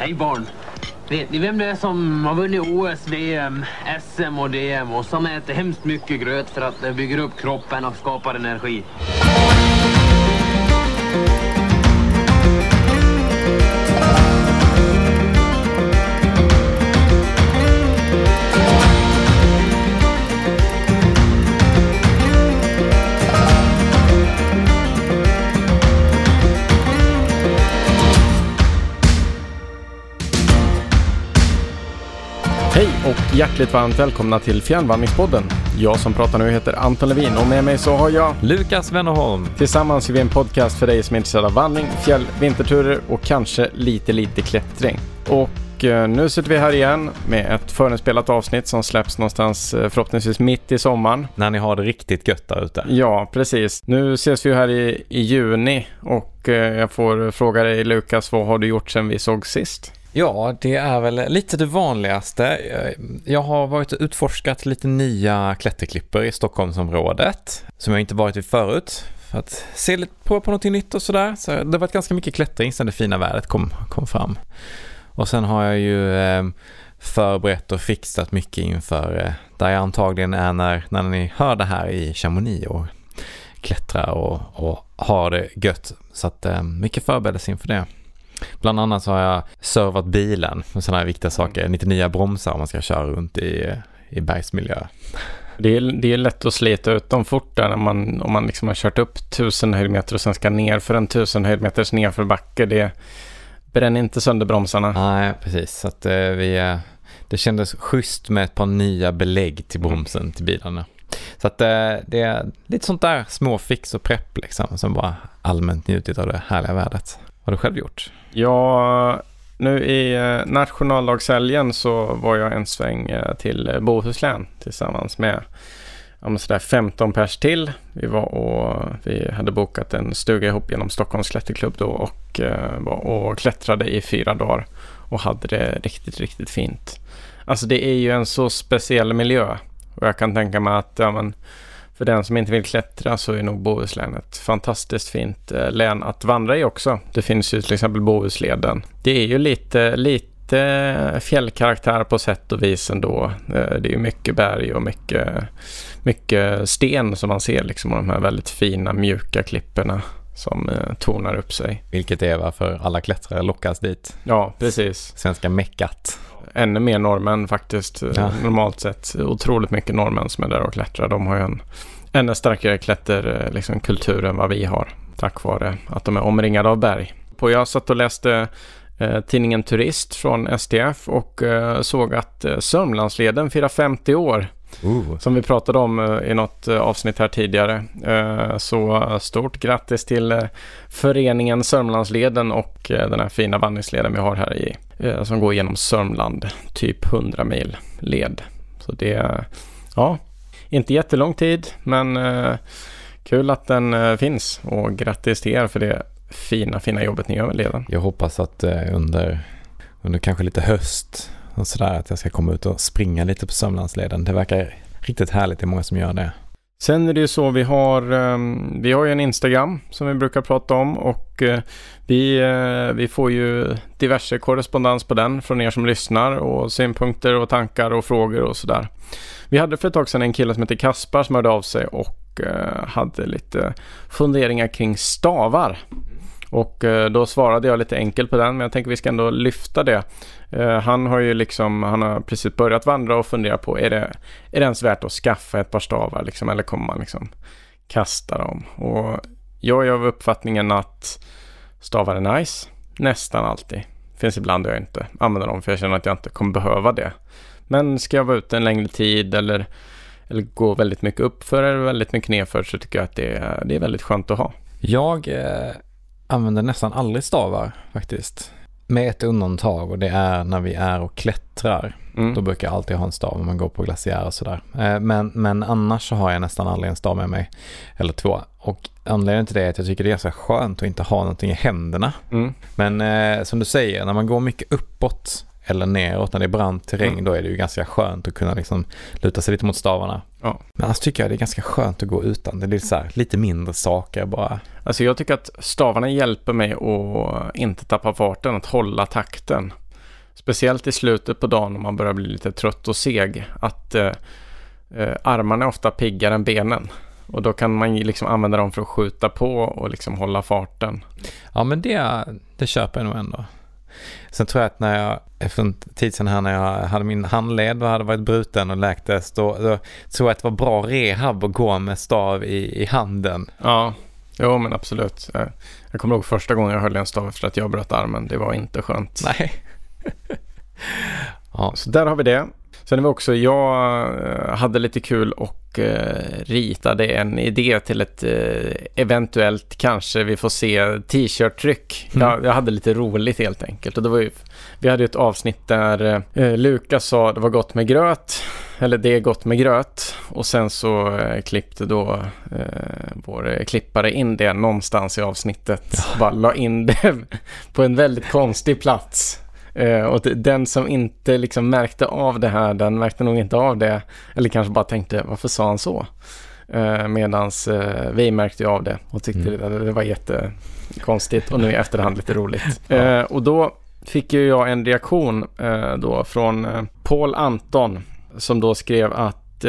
Hej barn. Vet ni vem det är som har vunnit OS, VM, SM och DM och som äter hemskt mycket gröt för att det bygger upp kroppen och skapar energi? Hjärtligt varmt välkomna till Fjärrvandringspodden. Jag som pratar nu heter Anton Levin och med mig så har jag Lukas Wennerholm. Tillsammans gör vi en podcast för dig som är intresserad av vandring, fjäll, vinterturer och kanske lite, lite klättring. Och eh, nu sitter vi här igen med ett förinspelat avsnitt som släpps någonstans eh, förhoppningsvis mitt i sommaren. När ni har det riktigt gött där ute. Ja, precis. Nu ses vi här i, i juni och eh, jag får fråga dig Lukas, vad har du gjort sedan vi såg sist? Ja, det är väl lite det vanligaste. Jag har varit och utforskat lite nya klätterklippor i Stockholmsområdet som jag inte varit vid förut. För att se lite på, på någonting nytt och sådär. Så det har varit ganska mycket klättring sedan det fina vädret kom, kom fram. Och sen har jag ju eh, förberett och fixat mycket inför eh, där jag antagligen är när, när ni hör det här i Chamonix och klättrar och, och har det gött. Så att eh, mycket förberedelse inför det. Bland annat så har jag servat bilen med sådana här viktiga saker. 99 bromsar om man ska köra runt i, i bergsmiljö. Det är, det är lätt att slita ut dem fort där när man, om man liksom har kört upp 1000 höjdmeter och sen ska ner för en 1000 höjdmeters nedförbacke. Det bränner inte sönder bromsarna. Nej, precis. Så att, eh, vi, eh, det kändes schysst med ett par nya belägg till bromsen till bilarna. Så att eh, det är lite sånt där småfix och prepp liksom som bara allmänt njutit av det härliga vädret. Vad har du själv gjort? Ja, nu i eh, nationaldagshelgen så var jag en sväng eh, till eh, Bohuslän tillsammans med sådär 15 pers till. Vi var och vi hade bokat en stuga ihop genom Stockholms klätterklubb då och var och klättrade i fyra dagar och hade det riktigt, riktigt fint. Alltså det är ju en så speciell miljö och jag kan tänka mig att ja, men, för den som inte vill klättra så är nog Bohuslän ett fantastiskt fint eh, län att vandra i också. Det finns ju till exempel Bohusleden. Det är ju lite, lite fjällkaraktär på sätt och vis ändå. Eh, det är ju mycket berg och mycket, mycket sten som man ser liksom. Och de här väldigt fina mjuka klipporna som eh, tornar upp sig. Vilket är varför alla klättrare lockas dit. Ja, precis. Svenska meckat. Ännu mer norrmän faktiskt. Ja. Normalt sett otroligt mycket norrmän som är där och klättrar. De har ju en ännu starkare klätterkultur liksom, kultur än vad vi har. Tack vare att de är omringade av berg. På jag satt och läste eh, tidningen Turist från STF och eh, såg att eh, Sörmlandsleden firar 50 år. Uh. Som vi pratade om uh, i något uh, avsnitt här tidigare. Uh, så stort grattis till föreningen Sörmlandsleden och den här fina vandringsleden vi har här i. som går genom Sörmland, typ 100 mil led. Så det, ja, inte jättelång tid, men kul att den finns. Och grattis till er för det fina, fina jobbet ni gör med leden. Jag hoppas att under, under kanske lite höst och sådär att jag ska komma ut och springa lite på Sörmlandsleden. Det verkar riktigt härligt, det är många som gör det. Sen är det ju så, vi har, ehm, vi har ju en Instagram som vi brukar prata om och eh, vi, eh, vi får ju diverse korrespondens på den från er som lyssnar och synpunkter och tankar och frågor och sådär. Vi hade för ett tag sedan en kille som heter Kaspar som hörde av sig och eh, hade lite funderingar kring stavar. Och eh, då svarade jag lite enkelt på den, men jag tänker vi ska ändå lyfta det. Eh, han har ju liksom, han har precis börjat vandra och fundera på, är det, är det ens värt att skaffa ett par stavar liksom, eller kommer man liksom kasta dem? Och jag är av uppfattningen att stavar är nice, nästan alltid. Finns ibland där jag inte använder dem för jag känner att jag inte kommer behöva det. Men ska jag vara ute en längre tid eller, eller gå väldigt mycket uppför eller väldigt mycket nedför så tycker jag att det är, det är väldigt skönt att ha. Jag eh, använder nästan aldrig stavar faktiskt. Med ett undantag och det är när vi är och klättrar. Mm. Då brukar jag alltid ha en stav om man går på glaciär och sådär. Eh, men, men annars så har jag nästan aldrig en stav med mig. Eller två. Och anledningen till det är att jag tycker det är ganska skönt att inte ha någonting i händerna. Mm. Men eh, som du säger, när man går mycket uppåt eller neråt när det är brant terräng, mm. då är det ju ganska skönt att kunna liksom luta sig lite mot stavarna. Ja. Men annars tycker jag det är ganska skönt att gå utan. Det är så här, lite mindre saker bara. Alltså jag tycker att stavarna hjälper mig att inte tappa farten, att hålla takten. speciellt i slutet på dagen om man börjar bli lite trött och seg, att eh, eh, armarna är ofta piggare än benen. Och då kan man liksom använda dem för att skjuta på och liksom hålla farten. Ja, men det, det köper jag nog ändå. Sen tror jag att när jag, för en tid sedan här när jag hade min handled och hade varit bruten och läktes, då, då tror jag att det var bra rehab att gå med stav i, i handen. Ja, jo men absolut. Jag, jag kommer ihåg första gången jag höll en stav efter att jag bröt armen. Det var inte skönt. Nej. ja. Så där har vi det. Sen är vi också, jag eh, hade lite kul och eh, ritade en idé till ett eh, eventuellt, kanske vi får se, t-shirt-tryck. Mm. Jag, jag, hade lite roligt helt enkelt. Och det var ju, vi hade ett avsnitt där eh, Lukas sa det var gott med gröt, eller det är gott med gröt. Och sen så eh, klippte då eh, vår klippare in det någonstans i avsnittet. Ja. Bara la in det på en väldigt konstig plats. Uh, och den som inte liksom märkte av det här, den märkte nog inte av det. Eller kanske bara tänkte, varför sa han så? Uh, medans uh, vi märkte av det och tyckte mm. det, det var jättekonstigt och nu i efterhand lite roligt. Uh, och då fick ju jag en reaktion då från Paul Anton som då skrev att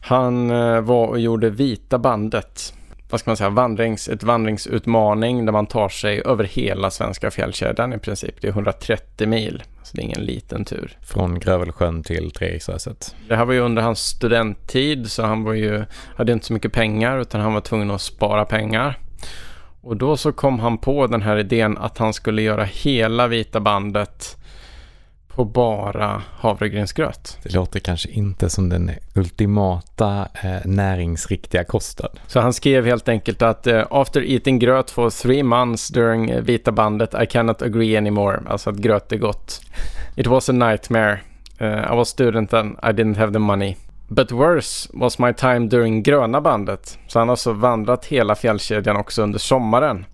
han var och gjorde Vita bandet vad ska man säga, vandrings, ett vandringsutmaning där man tar sig över hela svenska fjällkedjan i princip. Det är 130 mil, så det är ingen liten tur. Från Grövelsjön till Treriksröset. Det här var ju under hans studenttid så han var ju, hade inte så mycket pengar utan han var tvungen att spara pengar. Och då så kom han på den här idén att han skulle göra hela Vita bandet på bara havregrynsgröt. Det låter kanske inte som den ultimata eh, näringsriktiga kosten. Så han skrev helt enkelt att uh, after eating gröt for three months during uh, vita bandet I cannot agree anymore. Alltså att gröt är gott. It was a nightmare. Uh, I was student and I didn't have the money. But worse was my time during gröna bandet. Så han har alltså vandrat hela fjällkedjan också under sommaren.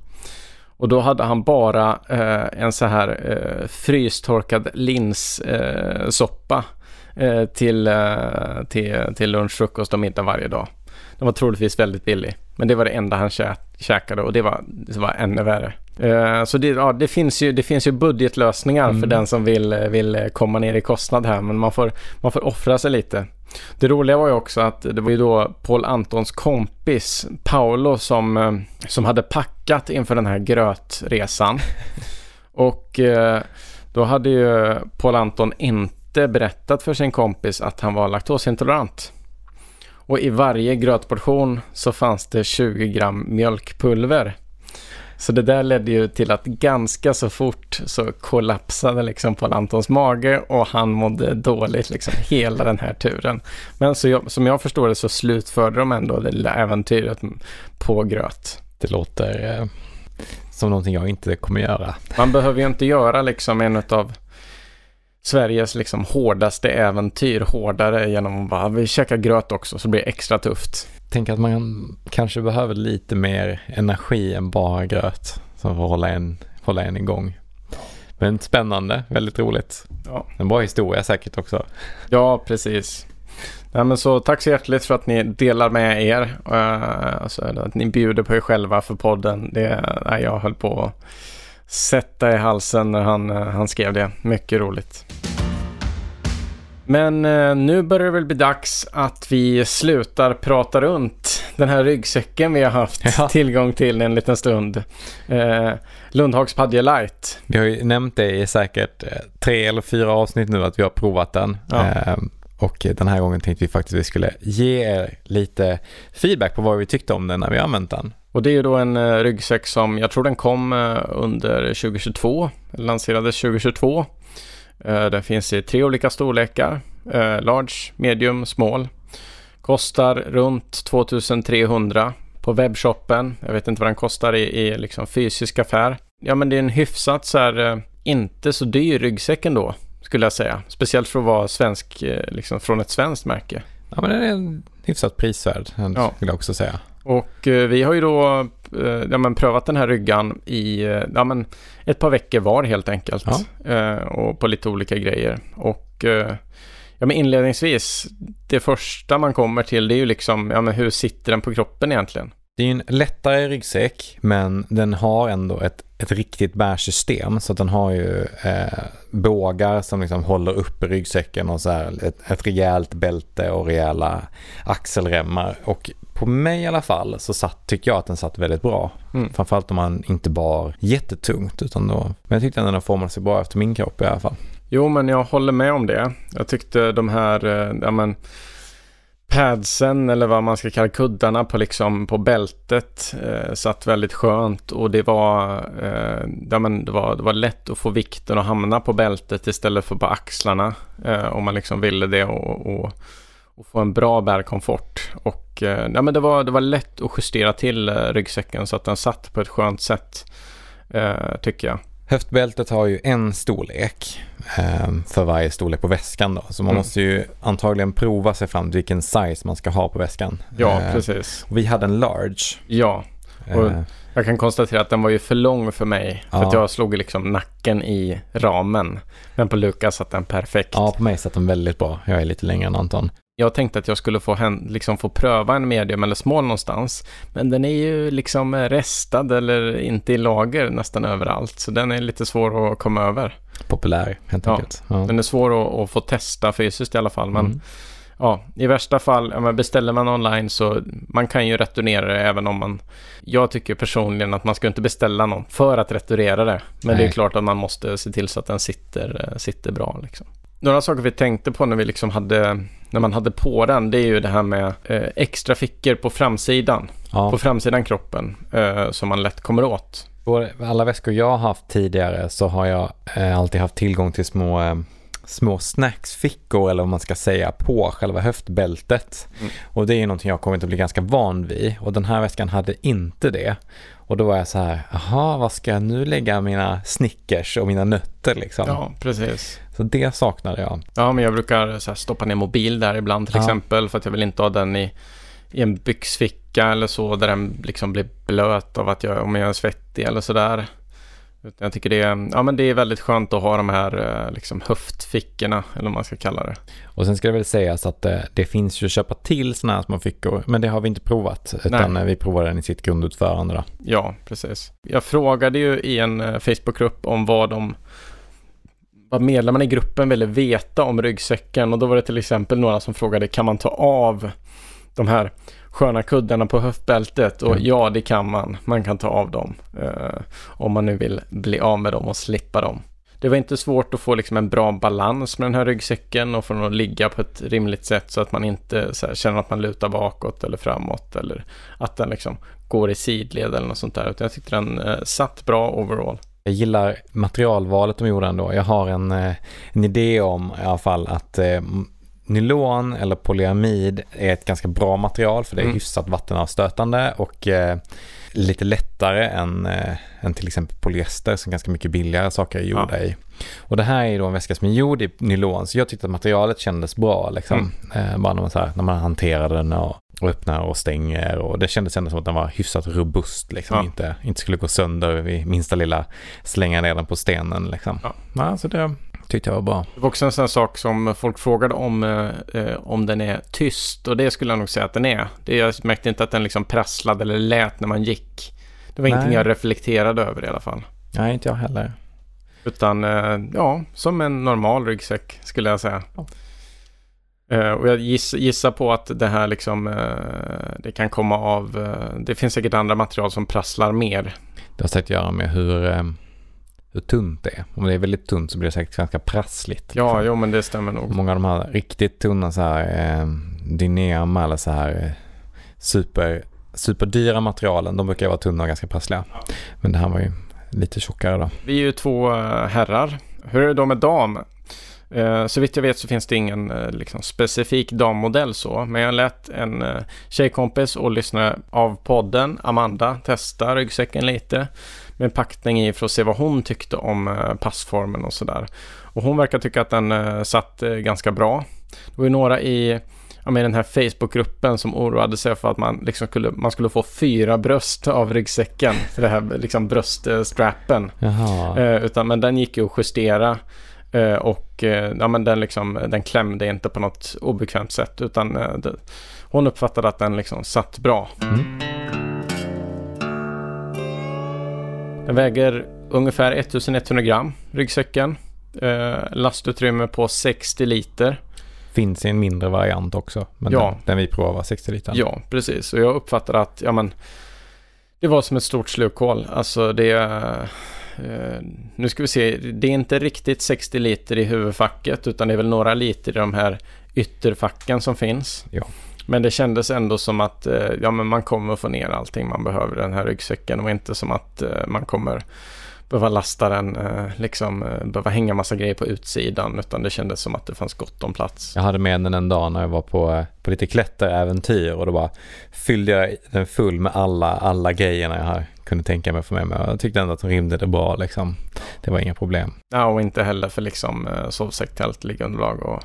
Och då hade han bara eh, en så här eh, frystorkad linssoppa eh, till, eh, till, till lunch, frukost och middag varje dag. Den var troligtvis väldigt billig. Men det var det enda han kä käkade och det var, det var ännu värre. Uh, så det, ja, det, finns ju, det finns ju budgetlösningar mm. för den som vill, vill komma ner i kostnad här. Men man får, man får offra sig lite. Det roliga var ju också att det var ju då Paul Antons kompis Paolo som, eh, som hade packat inför den här grötresan. Och uh, då hade ju Paul Anton inte berättat för sin kompis att han var laktosintolerant. Och i varje grötportion så fanns det 20 gram mjölkpulver. Så det där ledde ju till att ganska så fort så kollapsade liksom på Antons mage och han mådde dåligt liksom hela den här turen. Men jag, som jag förstår det så slutförde de ändå det lilla äventyret på gröt. Det låter eh, som någonting jag inte kommer göra. Man behöver ju inte göra liksom en av Sveriges liksom hårdaste äventyr hårdare genom att bara, vi käkar gröt också så blir det extra tufft. Tänk att man kanske behöver lite mer energi än bara gröt som får hålla en, hålla en igång. Men spännande, väldigt roligt. Ja. En bra historia säkert också. Ja, precis. Ja, men så tack så hjärtligt för att ni delar med er. Uh, alltså, att ni bjuder på er själva för podden. Det, uh, jag höll på att sätta i halsen när han, uh, han skrev det. Mycket roligt. Men eh, nu börjar det väl bli dags att vi slutar prata runt den här ryggsäcken vi har haft ja. tillgång till en liten stund. Eh, Lundhags Padje Light. Vi har ju nämnt det i säkert tre eller fyra avsnitt nu att vi har provat den. Ja. Eh, och eh, den här gången tänkte vi faktiskt att vi skulle ge er lite feedback på vad vi tyckte om den när vi använt den. Och det är ju då en eh, ryggsäck som jag tror den kom eh, under 2022, lanserades 2022. Den finns i tre olika storlekar. Large, medium, small. Kostar runt 2300 på webbshoppen. Jag vet inte vad den kostar i, i liksom fysisk affär. Ja, men det är en hyfsat så här, inte så dyr ryggsäck ändå, skulle jag säga. Speciellt för att vara svensk, liksom från ett svenskt märke. Ja, men det är en hyfsat prisvärd, ja. skulle jag också säga. Och eh, vi har ju då eh, ja, men prövat den här ryggan i eh, ja, men ett par veckor var helt enkelt. Ja. Eh, och på lite olika grejer. Och eh, ja, men inledningsvis, det första man kommer till det är ju liksom, ja men hur sitter den på kroppen egentligen? Det är en lättare ryggsäck men den har ändå ett, ett riktigt bärsystem så att den har ju eh, bågar som liksom håller uppe ryggsäcken och så här ett, ett rejält bälte och rejäla axelremmar och på mig i alla fall så satt, tycker jag att den satt väldigt bra. Mm. Framförallt om man inte bar jättetungt utan då, men jag tyckte att den formade sig bra efter min kropp i alla fall. Jo men jag håller med om det. Jag tyckte de här, eh, ja men padsen eller vad man ska kalla kuddarna på, liksom, på bältet eh, satt väldigt skönt och det var, eh, ja, men det, var, det var lätt att få vikten att hamna på bältet istället för på axlarna eh, om man liksom ville det och, och, och få en bra bärkomfort. Och eh, ja, men det, var, det var lätt att justera till eh, ryggsäcken så att den satt på ett skönt sätt eh, tycker jag. Höftbältet har ju en storlek eh, för varje storlek på väskan då. Så man mm. måste ju antagligen prova sig fram till vilken size man ska ha på väskan. Ja, eh, precis. vi hade en large. Ja, och eh. jag kan konstatera att den var ju för lång för mig. För ja. att jag slog liksom nacken i ramen. Men på Lukas satt den perfekt. Ja, på mig satt den väldigt bra. Jag är lite längre än Anton. Jag tänkte att jag skulle få, liksom få pröva en medium eller small någonstans. Men den är ju liksom restad eller inte i lager nästan överallt. Så den är lite svår att komma över. Populär helt enkelt. Ja, Den är svår att, att, få testa fysiskt i alla fall. Men mm. ja, i värsta fall, ja, beställer man online så man kan ju returnera det även om man... Jag tycker personligen att man ska inte beställa någon för att returnera det. Men Nej. det är klart att man måste se till så att den sitter, sitter bra liksom. Några saker vi tänkte på när vi liksom hade, när man hade på den, det är ju det här med eh, extra fickor på framsidan. Ja. På framsidan kroppen eh, som man lätt kommer åt. På alla väskor jag har haft tidigare så har jag eh, alltid haft tillgång till små eh, små snacksfickor eller vad man ska säga på själva höftbältet. Mm. Och det är någonting jag kommit att bli ganska van vid och den här väskan hade inte det. Och då var jag så här, jaha, vad ska jag nu lägga mina Snickers och mina nötter liksom? Ja, precis. Så det saknade jag. Ja, men jag brukar så stoppa ner mobil där ibland till ja. exempel för att jag vill inte ha den i, i en byxficka eller så där den liksom blir blöt av att jag, om jag är svettig eller sådär. Jag tycker det är, ja, men det är väldigt skönt att ha de här eh, liksom, höftfickorna, eller vad man ska kalla det. Och sen ska det väl sägas att det, eh, det finns ju att köpa till sådana här små fickor, men det har vi inte provat, utan Nej. vi provar den i sitt grundutförande. Då. Ja, precis. Jag frågade ju i en eh, Facebookgrupp om vad de vad medlemmarna i gruppen ville veta om ryggsäcken och då var det till exempel några som frågade kan man ta av de här sköna kuddarna på höftbältet och mm. ja, det kan man. Man kan ta av dem eh, om man nu vill bli av med dem och slippa dem. Det var inte svårt att få liksom en bra balans med den här ryggsäcken och få den att ligga på ett rimligt sätt så att man inte här, känner att man lutar bakåt eller framåt eller att den liksom går i sidled eller något sånt där. Utan jag tyckte den eh, satt bra overall. Jag gillar materialvalet de gjorde ändå. Jag har en, eh, en idé om i alla fall att eh, nylon eller polyamid är ett ganska bra material för det är mm. hyfsat vattenavstötande och eh, lite lättare än, eh, än till exempel polyester som ganska mycket billigare saker är gjorda ja. i. Och det här är då en väska som är gjord i nylon så jag tyckte att materialet kändes bra liksom. Mm. Eh, bara när man, så här, när man hanterar den och, och öppnar och stänger och det kändes ändå som att den var hyfsat robust liksom. Ja. Inte, inte skulle gå sönder vid minsta lilla slänga ner den på stenen liksom. Ja. Ja, så det, tyckte jag var bra. Det var också en sån sak som folk frågade om, eh, eh, om den är tyst och det skulle jag nog säga att den är. Det, jag märkte inte att den liksom prasslade eller lät när man gick. Det var Nej. ingenting jag reflekterade över i alla fall. Nej, inte jag heller. Utan eh, ja, som en normal ryggsäck skulle jag säga. Uh, och jag giss, gissar på att det här liksom, uh, det kan komma av, uh, det finns säkert andra material som prasslar mer. Det har säkert att göra med hur, hur tunt det är. Om det är väldigt tunt så blir det säkert ganska prassligt. Ja, liksom. jo men det stämmer nog. Många av de här riktigt tunna så här eh, Dynema eller så här super, superdyra materialen, de brukar vara tunna och ganska prassliga. Men det här var ju lite tjockare då. Vi är ju två herrar. Hur är det då med dam? Eh, så vitt jag vet så finns det ingen eh, liksom, specifik dammodell så. Men jag lät en eh, tjejkompis och lyssnare av podden, Amanda, testa ryggsäcken lite med packning i för att se vad hon tyckte om passformen och sådär. Och hon verkar tycka att den satt ganska bra. Det var ju några i ja, med den här Facebookgruppen som oroade sig för att man, liksom skulle, man skulle få fyra bröst av ryggsäcken. För det här liksom bröststrappen. Eh, utan, men den gick ju att justera. Eh, och eh, ja, men den, liksom, den klämde inte på något obekvämt sätt utan eh, det, hon uppfattade att den liksom satt bra. Mm. Den väger ungefär 1100 gram, ryggsäcken. Eh, lastutrymme på 60 liter. Finns i en mindre variant också, men ja. den, den vi provar var 60 liter. Ja, precis. Och jag uppfattade att ja, men, det var som ett stort slukhål. Alltså det, nu ska vi se, det är inte riktigt 60 liter i huvudfacket utan det är väl några liter i de här ytterfacken som finns. Ja. Men det kändes ändå som att eh, ja, men man kommer få ner allting man behöver i den här ryggsäcken och inte som att eh, man kommer behöva lasta den, eh, liksom eh, behöva hänga massa grejer på utsidan utan det kändes som att det fanns gott om plats. Jag hade med den en dag när jag var på, eh, på lite klätteräventyr och då bara fyllde jag den full med alla, alla grejerna jag kunde tänka mig att få med mig. Jag tyckte ändå att de rymde det bra liksom. Det var inga problem. Ja, och inte heller för liksom sovsäck, tält, liggunderlag och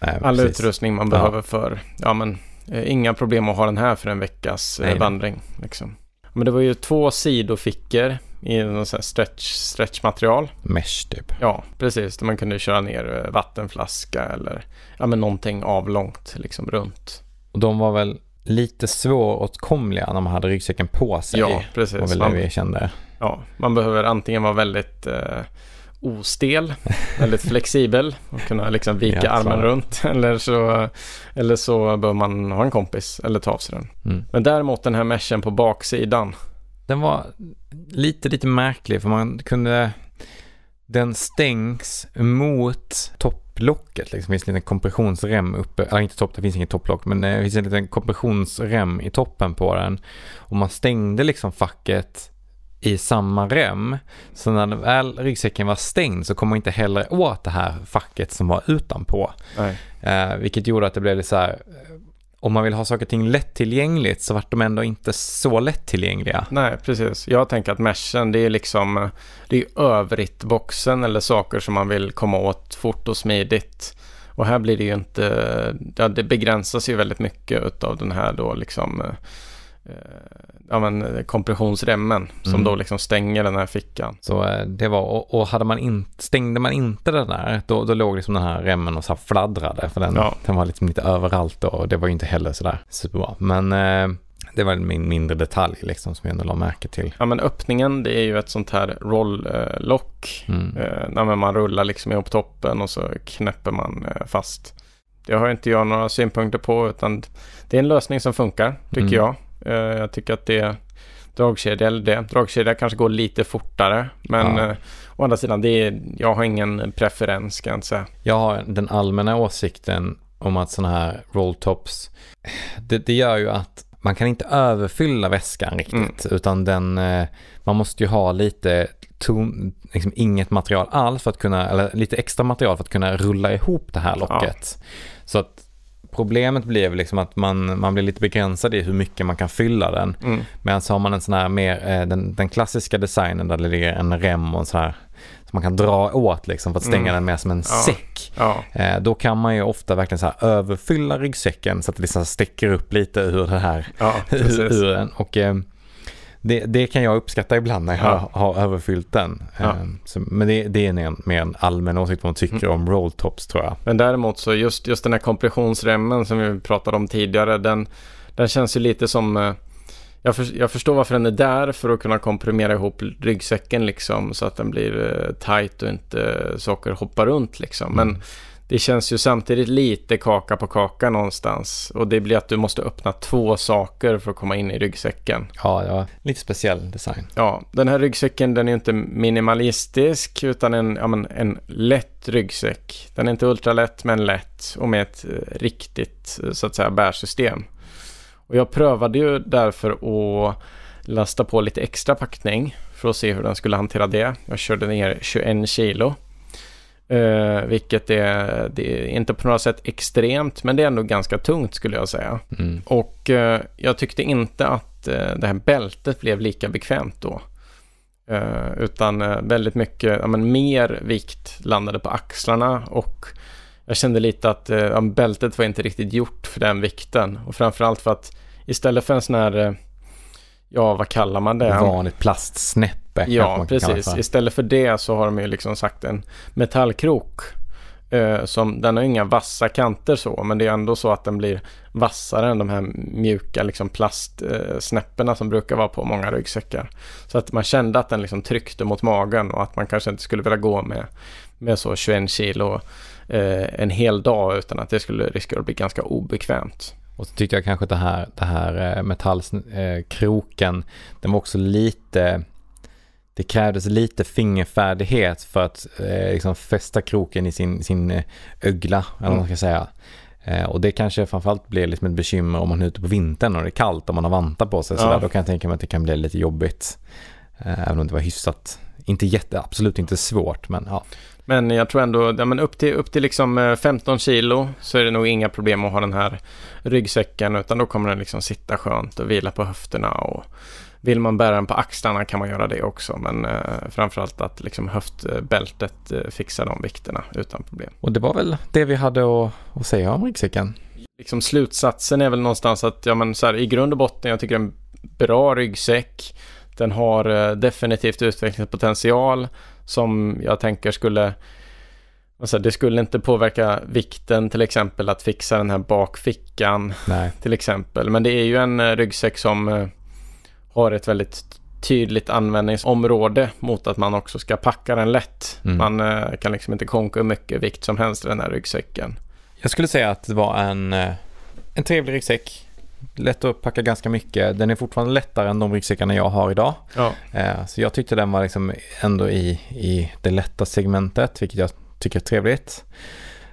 Nej, all precis. utrustning man Ja. behöver för, ja men inga problem att ha den här för en veckas nej. vandring. Liksom. Men det var ju två sidofickor i någon sån här stretch, stretchmaterial. Mesh typ. Ja, precis. Där man kunde köra ner eh, vattenflaska eller ja, men någonting avlångt liksom runt. Och de var väl lite svåråtkomliga när man hade ryggsäcken på sig. Ja, var precis. väl det Man, vi kände. ja, man behöver antingen vara väldigt eh, ostel, väldigt flexibel och kunna liksom vika Ja, armen runt. Eller så, eller så bör man ha en kompis eller ta av sig den. Mm. Men däremot den här meshen på baksidan. Den var lite, lite märklig för man kunde... Den stängs mot topplocket. Liksom. Det finns en liten kompressionsrem uppe. Eller inte topp, det finns inget topplock. Men eh, det finns en liten kompressionsrem i toppen på den. Och man stängde liksom facket i samma rem. Så när väl ryggsäcken var stängd så kom man inte heller åt det här facket som var utanpå. Nej. Eh, vilket gjorde att det blev lite så här. Om man vill ha saker och ting lättillgängligt så vart de ändå inte så lättillgängliga. Nej, precis. Jag tänker att meshen det är liksom det är övrigt-boxen eller saker som man vill komma åt fort och smidigt. Och här blir det ju inte, ja, det begränsas ju väldigt mycket av den här då liksom eh, ja, men, eh, kompressionsremmen som Mm. då liksom stänger den här fickan. Så eh, det var, och, och hade man in, stängde man inte den där, då, då låg liksom den här remmen och så fladdrade. För den, Ja. den var liksom lite överallt då, och det var ju inte heller sådär superbra. Men eh, det var min mindre detalj liksom som jag ändå la märke till. Ja men öppningen det är ju ett sånt här roll-lock. Mm. Eh, när man- rullar liksom ihop toppen och så knäpper man eh, fast. Det har inte jag några synpunkter på utan det är en lösning som funkar tycker Mm. jag. Eh, jag tycker att det dragkedja eller det. Dragkedja kanske går lite fortare men Ja. eh, å andra sidan det är, jag har ingen preferens kan jag inte säga. Jag har den allmänna åsikten om att sådana här rolltops, det, det gör ju att man kan inte överfylla väskan riktigt, utan den, eh, man måste ju ha lite tom, liksom inget material alls för att kunna, eller lite extra material för att kunna rulla ihop det här locket. Så att problemet blir väl liksom att man, man blir lite begränsad i hur mycket man kan fylla den. Mm. Men så har man en sån här mer, eh, den, den klassiska designen där det ligger en rem och en sån här, som man kan dra åt liksom för att stänga Mm. den mer som en Ja. säck. Ja, Eh, då kan man ju ofta verkligen så här överfylla ryggsäcken så att det liksom sticker upp lite ur det här, ja ur den. Och eh, det, det kan jag uppskatta ibland när jag Ja. har, har överfyllt den. Ja. Eh, så, men det, det är en, mer en allmän åsikt man tycker Mm. om rolltops tror jag. Men däremot så just, just den här kompressionsremmen som vi pratade om tidigare, den, den känns ju lite som... eh, Jag, för, jag förstår varför den är där för att kunna komprimera ihop ryggsäcken liksom så att den blir eh, tight och inte saker hoppar runt liksom. Men Mm. Det känns ju samtidigt lite kaka på kaka någonstans. Och det blir att du måste öppna två saker för att komma in i ryggsäcken. Ja, var lite speciell design. Ja, den här ryggsäcken den är inte minimalistisk utan en, ja, men, en lätt ryggsäck. Den är inte ultralätt men lätt och med ett eh, riktigt eh, så att säga bärsystem. Och jag prövade ju därför att lasta på lite extra packning för att se hur den skulle hantera det. Jag körde ner 21 kilo. Eh, vilket är, det är inte på något sätt extremt men det är ändå ganska tungt skulle jag säga. Mm. Och eh, jag tyckte inte att eh, det här bältet blev lika bekvämt då. Utan väldigt mycket, ja, men mer vikt landade på axlarna och jag kände lite att ja, bältet var inte riktigt gjort för den vikten. Och framförallt för att istället för en sån här, ja vad kallar man det? Vanligt plastsnäppe kanske Ja, precis. för. Istället för det så har de ju liksom sagt en metallkrok Eh, som, den har inga vassa kanter så, men det är ändå så att den blir vassare än de här mjuka liksom plastsnäpporna som brukar vara på många ryggsäckar. Så att man kände att den liksom tryckte mot magen och att man kanske inte skulle vilja gå med, med så 21 kilo eh, en hel dag utan att det skulle riskera att bli ganska obekvämt. Och så tyckte jag kanske att det här, det här eh, metallkroken, eh, den var också lite det krävdes lite fingerfärdighet för att eh, liksom fästa kroken i sin, sin eh, ögla, eller vad man ska säga. Eh, och det kanske framförallt blir liksom ett bekymmer om man är ute på vintern och det är kallt och man har vantar på sig. Ja. Sådär, då kan jag tänka mig att det kan bli lite jobbigt. Eh, även om det var hyfsat, inte jätte, absolut inte svårt, men ja. Men jag tror ändå, ja, men upp till, upp till liksom 15 eh, kilo så är det nog inga problem att ha den här ryggsäcken utan då kommer den liksom sitta skönt och vila på höfterna och vill man bära den på axlarna kan man göra det också. Men eh, framförallt att liksom höftbältet eh, fixar de vikterna utan problem. Och det var väl det vi hade att, att säga om ryggsäcken. Liksom slutsatsen är väl någonstans att ja, men så här, i grund och botten jag tycker en bra ryggsäck. Den har eh, definitivt utvecklingspotential som jag tänker skulle Alltså, det skulle inte påverka vikten till exempel att fixa den här bakfickan Nej. till exempel. Men det är ju en eh, ryggsäck som eh, har ett väldigt tydligt användningsområde mot att man också ska packa den lätt. Mm. Man eh, kan liksom inte konka hur mycket vikt som helst i den här ryggsäcken. Jag skulle säga att det var en, eh, en trevlig ryggsäck. Lätt att packa ganska mycket. Den är fortfarande lättare än de ryggsäckarna jag har idag. Ja. Eh, så jag tyckte den var liksom ändå i, i det lätta segmentet, vilket jag tycker är trevligt.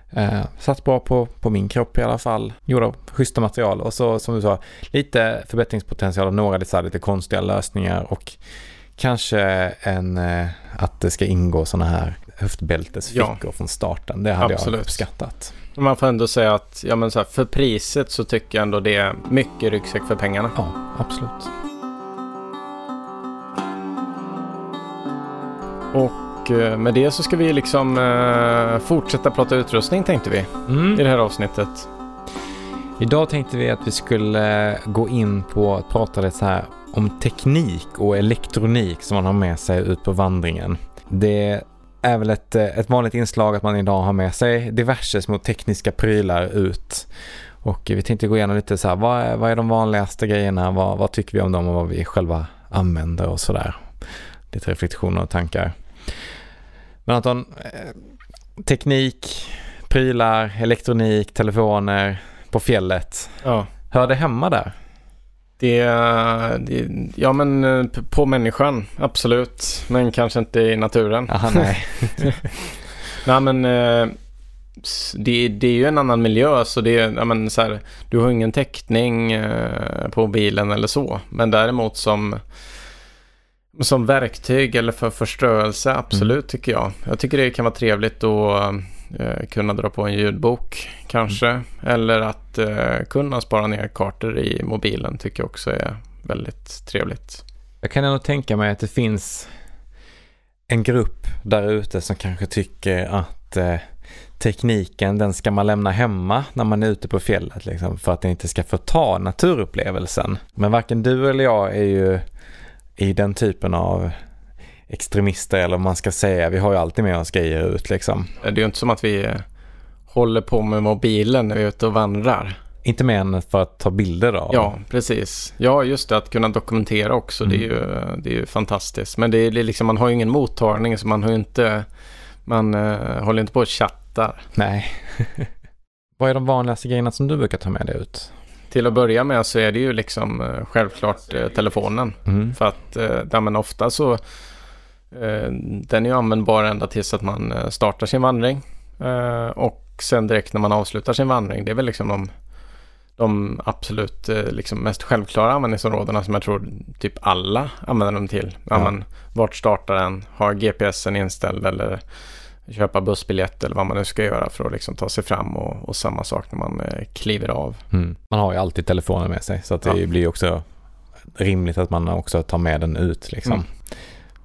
Eh, satt bra på, på min kropp i alla fall. Gjord av schyssta material och så som du sa, lite förbättringspotential och några lite, lite konstiga lösningar och kanske en, eh, att det ska ingå sådana här höftbältesfickor ja. från starten. Det hade Absolut. jag uppskattat. Man får ändå säga att ja, men så här, för priset så tycker jag ändå det är mycket ryggsäck för pengarna. Ja, absolut. Och Eh, med det så ska vi liksom uh, fortsätta prata utrustning tänkte vi mm. i det här avsnittet. Idag tänkte vi att vi skulle gå in på att prata lite så här om teknik och elektronik som man har med sig ut på vandringen. Det är väl ett, eh, ett vanligt inslag att man idag har med sig diverse små tekniska prylar ut. Och vi tänkte gå igenom lite så här, vad är, vad är de vanligaste grejerna, vad, vad tycker vi om dem och vad vi själva använder och sådär. Lite reflektioner och tankar. Men Anton, eh, teknik, prylar, elektronik, telefoner på fjället. Ja. Hör det hemma där? Det, det, ja men eh, på människan, absolut. Men kanske inte i naturen. Aha, nej. nej men eh, det, det är ju en annan miljö så det ja, men, så här, du har ingen täckning på bilen eller så. Men däremot som som verktyg eller för förströelse, absolut mm. tycker jag. Jag tycker det kan vara trevligt att eh, kunna dra på en ljudbok kanske. Mm. Eller att eh, kunna spara ner kartor i mobilen tycker jag också är väldigt trevligt. Jag kan ändå tänka mig att det finns en grupp där ute som kanske tycker att eh, tekniken den ska man lämna hemma när man är ute på fjället liksom, för att det inte ska förta naturupplevelsen. Men varken du eller jag är ju i den typen av extremister eller vad man ska säga. Vi har ju alltid med oss grejer ut liksom. Det är ju inte som att vi håller på med mobilen när vi är ute och vandrar. Inte mer än för att ta bilder av. Ja, precis. Ja, just det. Att kunna dokumentera också. Mm. Det, är ju, det är ju fantastiskt. Men det är liksom, man har ju ingen mottagning så man har inte... Man uh, håller inte på och chattar. Nej. Vad är de vanligaste grejerna som du brukar ta med dig ut? Till att börja med så är det ju liksom eh, självklart eh, telefonen. Mm. För att eh, men ofta så den är ju användbar ända tills att man startar sin vandring. Och sen direkt när man avslutar sin vandring. Det är väl liksom de, de absolut liksom mest självklara användningsområdena som jag tror typ alla använder dem till. Ja. Ja, men, vart startar den? Har GPSen inställd eller köpa bussbiljett eller vad man nu ska göra för att liksom ta sig fram och, och samma sak när man eh, kliver av. Mm. Man har ju alltid telefonen med sig så att det ja. blir också rimligt att man också tar med den ut liksom. Mm.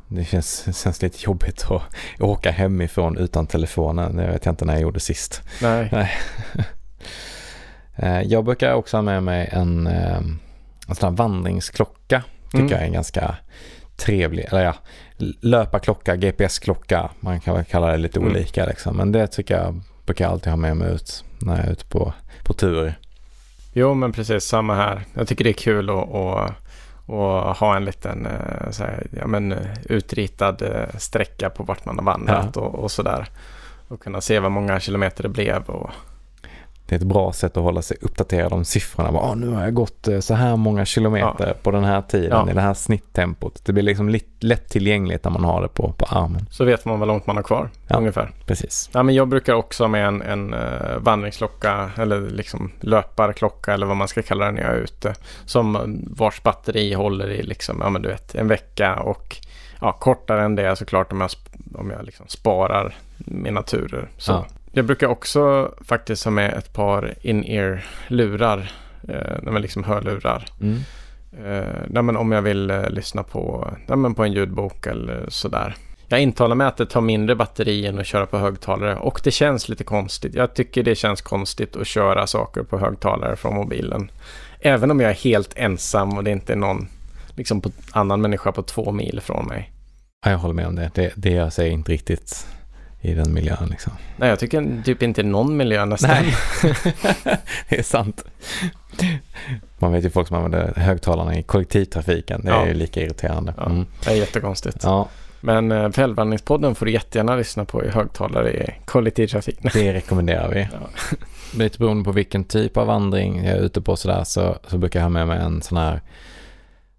Det känns, känns lite jobbigt att åka hemifrån utan telefonen. Det vet jag inte när jag gjorde sist. Nej. Nej. Eh, jag brukar också ha med mig en, eh, en sån vandringsklocka. Tycker mm. jag är ganska trevlig, eller ja, löparklocka, GPS-klocka. Man kan väl kalla det lite mm. olika liksom. Men det tycker jag brukar jag alltid ha med mig ut när jag är ute på, på tur. Jo, men precis samma här. Jag tycker det är kul att, att, att ha en liten eh, här, ja, men, utritad eh, sträcka på vart man har vandrat Ja. och, och sådär. Och kunna se vad många kilometer det blev. Och, Det är ett bra sätt att hålla sig uppdaterad om siffrorna. Bara, "Ah, nu har jag gått eh, så här många kilometer på den här tiden Ja. i det här snitttempot. Det blir liksom lit- lätt tillgängligt när man har det på, på armen. så vet man vad långt man har kvar Ja. ungefär. Precis. Ja, men jag brukar också med en, en uh, vandringsklocka eller liksom löparklocka eller vad man ska kalla det när jag är ute. Som eh, vars batteri håller i liksom, ja, men du vet, en vecka och ja, kortare än det såklart om jag, om jag liksom sparar mina turer. Så. Ja. Jag brukar också faktiskt ha med ett par in-ear-lurar, eh, liksom hörlurar. Mm. Eh, nej, om jag vill eh, lyssna på, nej, på en ljudbok eller sådär. Jag intalar mig att det tar mindre batteri än att köra på högtalare och det känns lite konstigt. Jag tycker det känns konstigt att köra saker på högtalare från mobilen. Även om jag är helt ensam och det inte är någon liksom på, annan människa på två mil från mig. Ja, jag håller med om det. Det, det gör sig inte riktigt i den miljön liksom. Nej, jag tycker typ inte någon miljö nästan. Nej, det är sant. Man vet ju folk som använder högtalarna i kollektivtrafiken. Det är Ja. ju lika irriterande. Ja. Mm. Det är jättekonstigt. Ja, Men eh, Fällvandringspodden får du jättegärna lyssna på i högtalare i kollektivtrafik. det rekommenderar vi. Ja. Lite beroende på vilken typ av vandring jag är ute på sådär så, så brukar jag ha med mig en sån här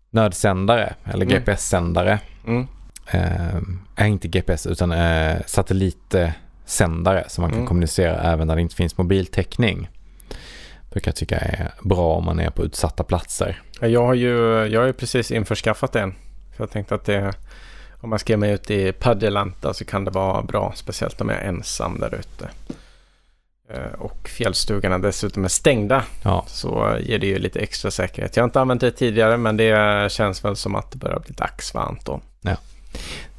nödsändare eller Mm. GPS-sändare. Mm. Eh, inte GPS utan eh, satellitsändare som man kan Mm. kommunicera även när det inte finns mobiltäckning. Brukar jag tycka är bra om man är på utsatta platser. Ja, Jag har ju jag har ju precis införskaffat en. För jag tänkte att det, om man ska ge mig ut i Padjelanta så kan det vara bra. Speciellt om jag är ensam där ute. Eh, Och fjällstugorna dessutom är stängda. Ja, Så ger det ju lite extra säkerhet. Jag har inte använt det tidigare men det känns väl som att det börjar bli dags va Anton?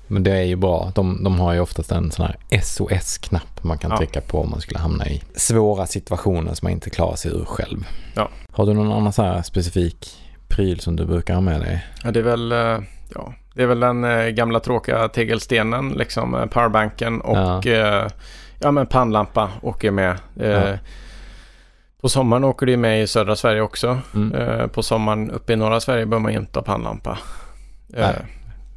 Men det är ju bra. De, de har ju oftast en sån här SOS-knapp man kan Ja. trycka på om man skulle hamna i svåra situationer som man inte klarar sig ur själv. Ja. Har du någon annan så här specifik pryl som du brukar ha med dig? Ja, det är väl, eh, ja, det är väl den eh, gamla tråkiga tegelstenen, liksom eh, powerbanken och Ja. ja. men pannlampa åker med. Ja. På sommaren åker det med i södra Sverige också. Mm. På sommaren uppe i norra Sverige behöver man inte ha pannlampa. Nej.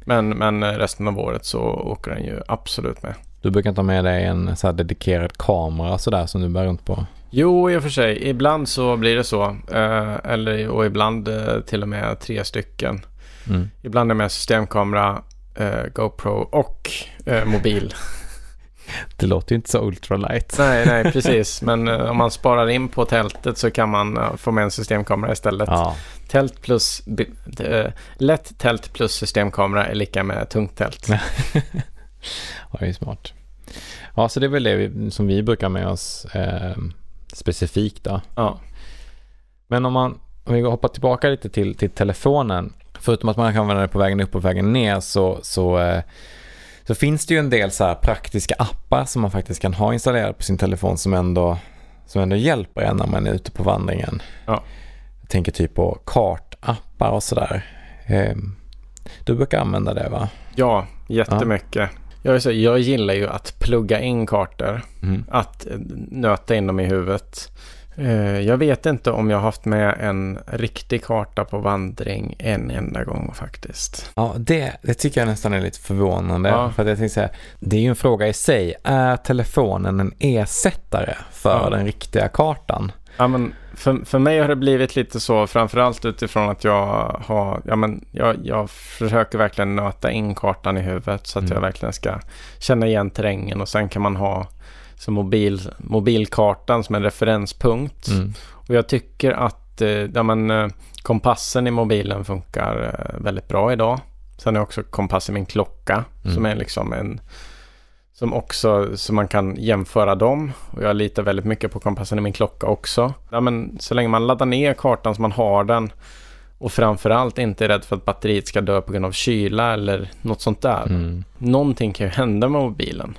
Men, men resten av året så åker den ju absolut med. Du brukar inte ha med dig en så dedikerad kamera sådär som du bär runt på? Jo, i och för sig. Ibland så blir det så. Eh, eller, och ibland eh, till och med tre stycken. Mm. Ibland är det med systemkamera, eh, GoPro och eh, mobil. Det låter ju inte så ultralight. nej, nej, precis. Men eh, om man sparar in på tältet så kan man eh, få med en systemkamera istället. Ja, Tält plus, eh, lätt tält plus systemkamera är lika med tungt tält. ja, det är smart. Ja, så det är väl det vi, som vi brukar med oss eh, specifikt då. Ja. Men om man om vi hoppar tillbaka lite till, till telefonen. Förutom att man kan använda det på vägen upp och vägen ner så, så, eh, så finns det ju en del så praktiska appar som man faktiskt kan ha installerade på sin telefon som ändå, som ändå hjälper en när man är ute på vandringen. Ja. Jag tänker typ på kartappar och sådär. Eh, du brukar använda det va? ja, jättemycket. Jag, är så, jag gillar ju att plugga in kartor. Mm. Att nöta in dem i huvudet. Eh, Jag vet inte om jag har haft med en riktig karta på vandring en enda gång faktiskt. Ja, det, det tycker jag nästan är lite förvånande. Ja. För att jag tänkte säga, det är ju en fråga i sig. Är telefonen en ersättare för Ja. den riktiga kartan? Ja, men för, för mig har det blivit lite så, framförallt utifrån att jag har, ja men jag, jag försöker verkligen nöta in kartan i huvudet så att Mm. jag verkligen ska känna igen terrängen och sen kan man ha som mobil, mobilkartan som en referenspunkt. Mm. Och jag tycker att eh, ja, men, eh, kompassen i mobilen funkar eh, väldigt bra idag. Sen är också kompass i min klocka Mm. som är liksom en som också, så man kan jämföra dem. Och jag litar väldigt mycket på kompassen i min klocka också. Ja, men så länge man laddar ner kartan så man har den och framförallt inte är rädd för att batteriet ska dö på grund av kyla eller något sånt där. Mm. Någonting kan ju hända med mobilen.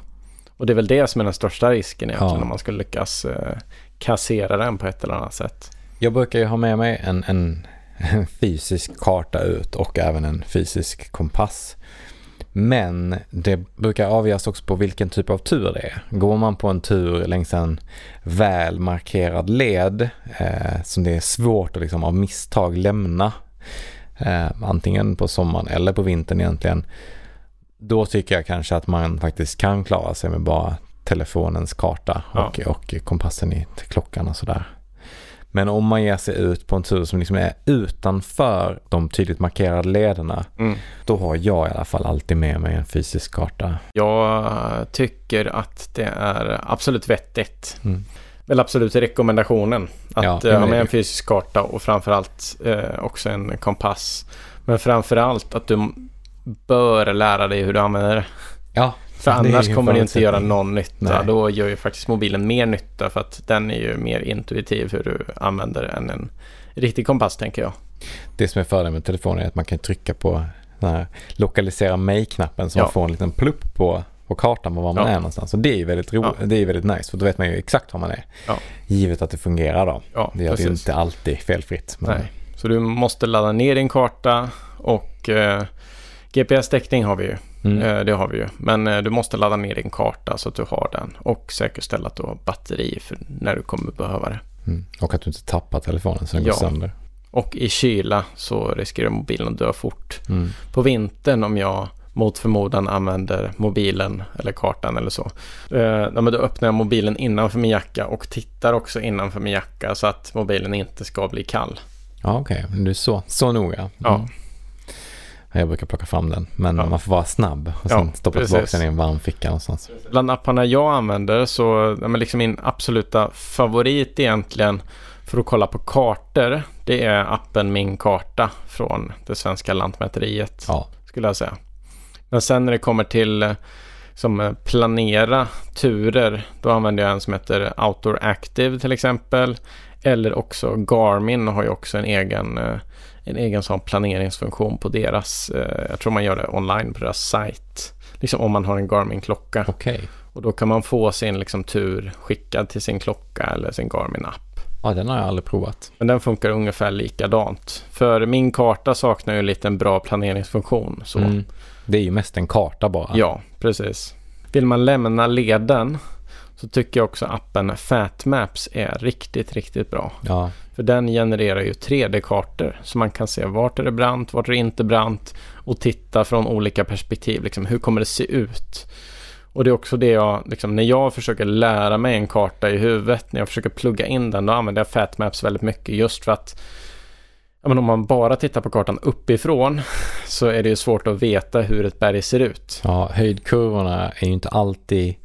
Och det är väl det som är den största risken egentligen Ja. om man skulle lyckas eh, kassera den på ett eller annat sätt. Jag brukar ju ha med mig en, en, en fysisk karta ut och även en fysisk kompass. Men det brukar avgöras också på vilken typ av tur det är. Går man på en tur längs en väl markerad led eh, som det är svårt att liksom av misstag lämna eh, antingen på sommaren eller på vintern egentligen. Då tycker jag kanske att man faktiskt kan klara sig med bara telefonens karta och, ja. och kompassen i klockan och sådär. Men om man ger sig ut på en tur som liksom är utanför de tydligt markerade lederna, mm. då har jag i alla fall alltid med mig en fysisk karta. Jag tycker att det är absolut vettigt. Mm. Väl absolut rekommendationen att ja, ha med en fysisk karta och framförallt eh, också en kompass. Men framförallt att du bör lära dig hur du använder det. Ja, för annars kommer det inte göra någon nytta. Nej. Då gör ju faktiskt mobilen mer nytta för att den är ju mer intuitiv hur du använder än en riktig kompass tänker jag. Det som är fördelen med telefonen är att man kan trycka på den här lokalisera mig-knappen som ja. man får en liten plupp på, på kartan på var man ja. är någonstans. Och det är väldigt, ro- ja. det är väldigt nice för då vet man ju exakt var man är. Givet att det fungerar då. Ja, det gör det ju inte alltid felfritt. Men... Nej. Så du måste ladda ner din karta och eh, GPS-täckning har vi ju. Mm. Eh, det har vi ju. Men eh, du måste ladda ner din karta så att du har den. Och säkerställa att du har batteri för när du kommer behöva det. Mm. Och att du inte tappar telefonen så den ja. går sönder. Och i kyla så riskerar mobilen att dö fort. Mm. På vintern om jag mot förmodan använder mobilen eller kartan eller så. Eh, då öppnar jag mobilen innanför min jacka och tittar också innanför min jacka så att mobilen inte ska bli kall. Ja, okej. Okay. Du är så, så noga. Mm. Ja. Jag brukar plocka fram den. Men ja. man får vara snabb och sen ja, stoppa tillbaka den i en varm ficka någonstans. Bland apparna jag använder så liksom min absoluta favorit egentligen för att kolla på kartor. Det är appen Min karta från det svenska Lantmäteriet. Ja. Skulle jag säga. Men sen när det kommer till som planera turer. Då använder jag en som heter Outdoor Active till exempel. Eller också Garmin har ju också en egen eh, en egen sån planeringsfunktion på deras, eh, jag tror man gör det online på deras sajt. Liksom om man har en Garmin-klocka. Okay. Och då kan man få sin liksom, tur skickad till sin klocka eller sin Garmin-app. Ja, den har jag aldrig provat. Men den funkar ungefär likadant. För min karta saknar ju lite en bra planeringsfunktion. Så. Mm. Det är ju mest en karta bara. Ja, precis. Vill man lämna leden så tycker jag också appen Fatmaps är riktigt, riktigt bra. Ja. För den genererar ju 3D-kartor så man kan se vart är det brant, vart är det inte brant och titta från olika perspektiv. Liksom, hur kommer det se ut? Och det är också det jag, liksom, när jag försöker lära mig en karta i huvudet, när jag försöker plugga in den, då använder jag Fatmaps väldigt mycket just för att men om man bara tittar på kartan uppifrån så är det ju svårt att veta hur ett berg ser ut. Ja, höjdkurvorna är ju inte alltid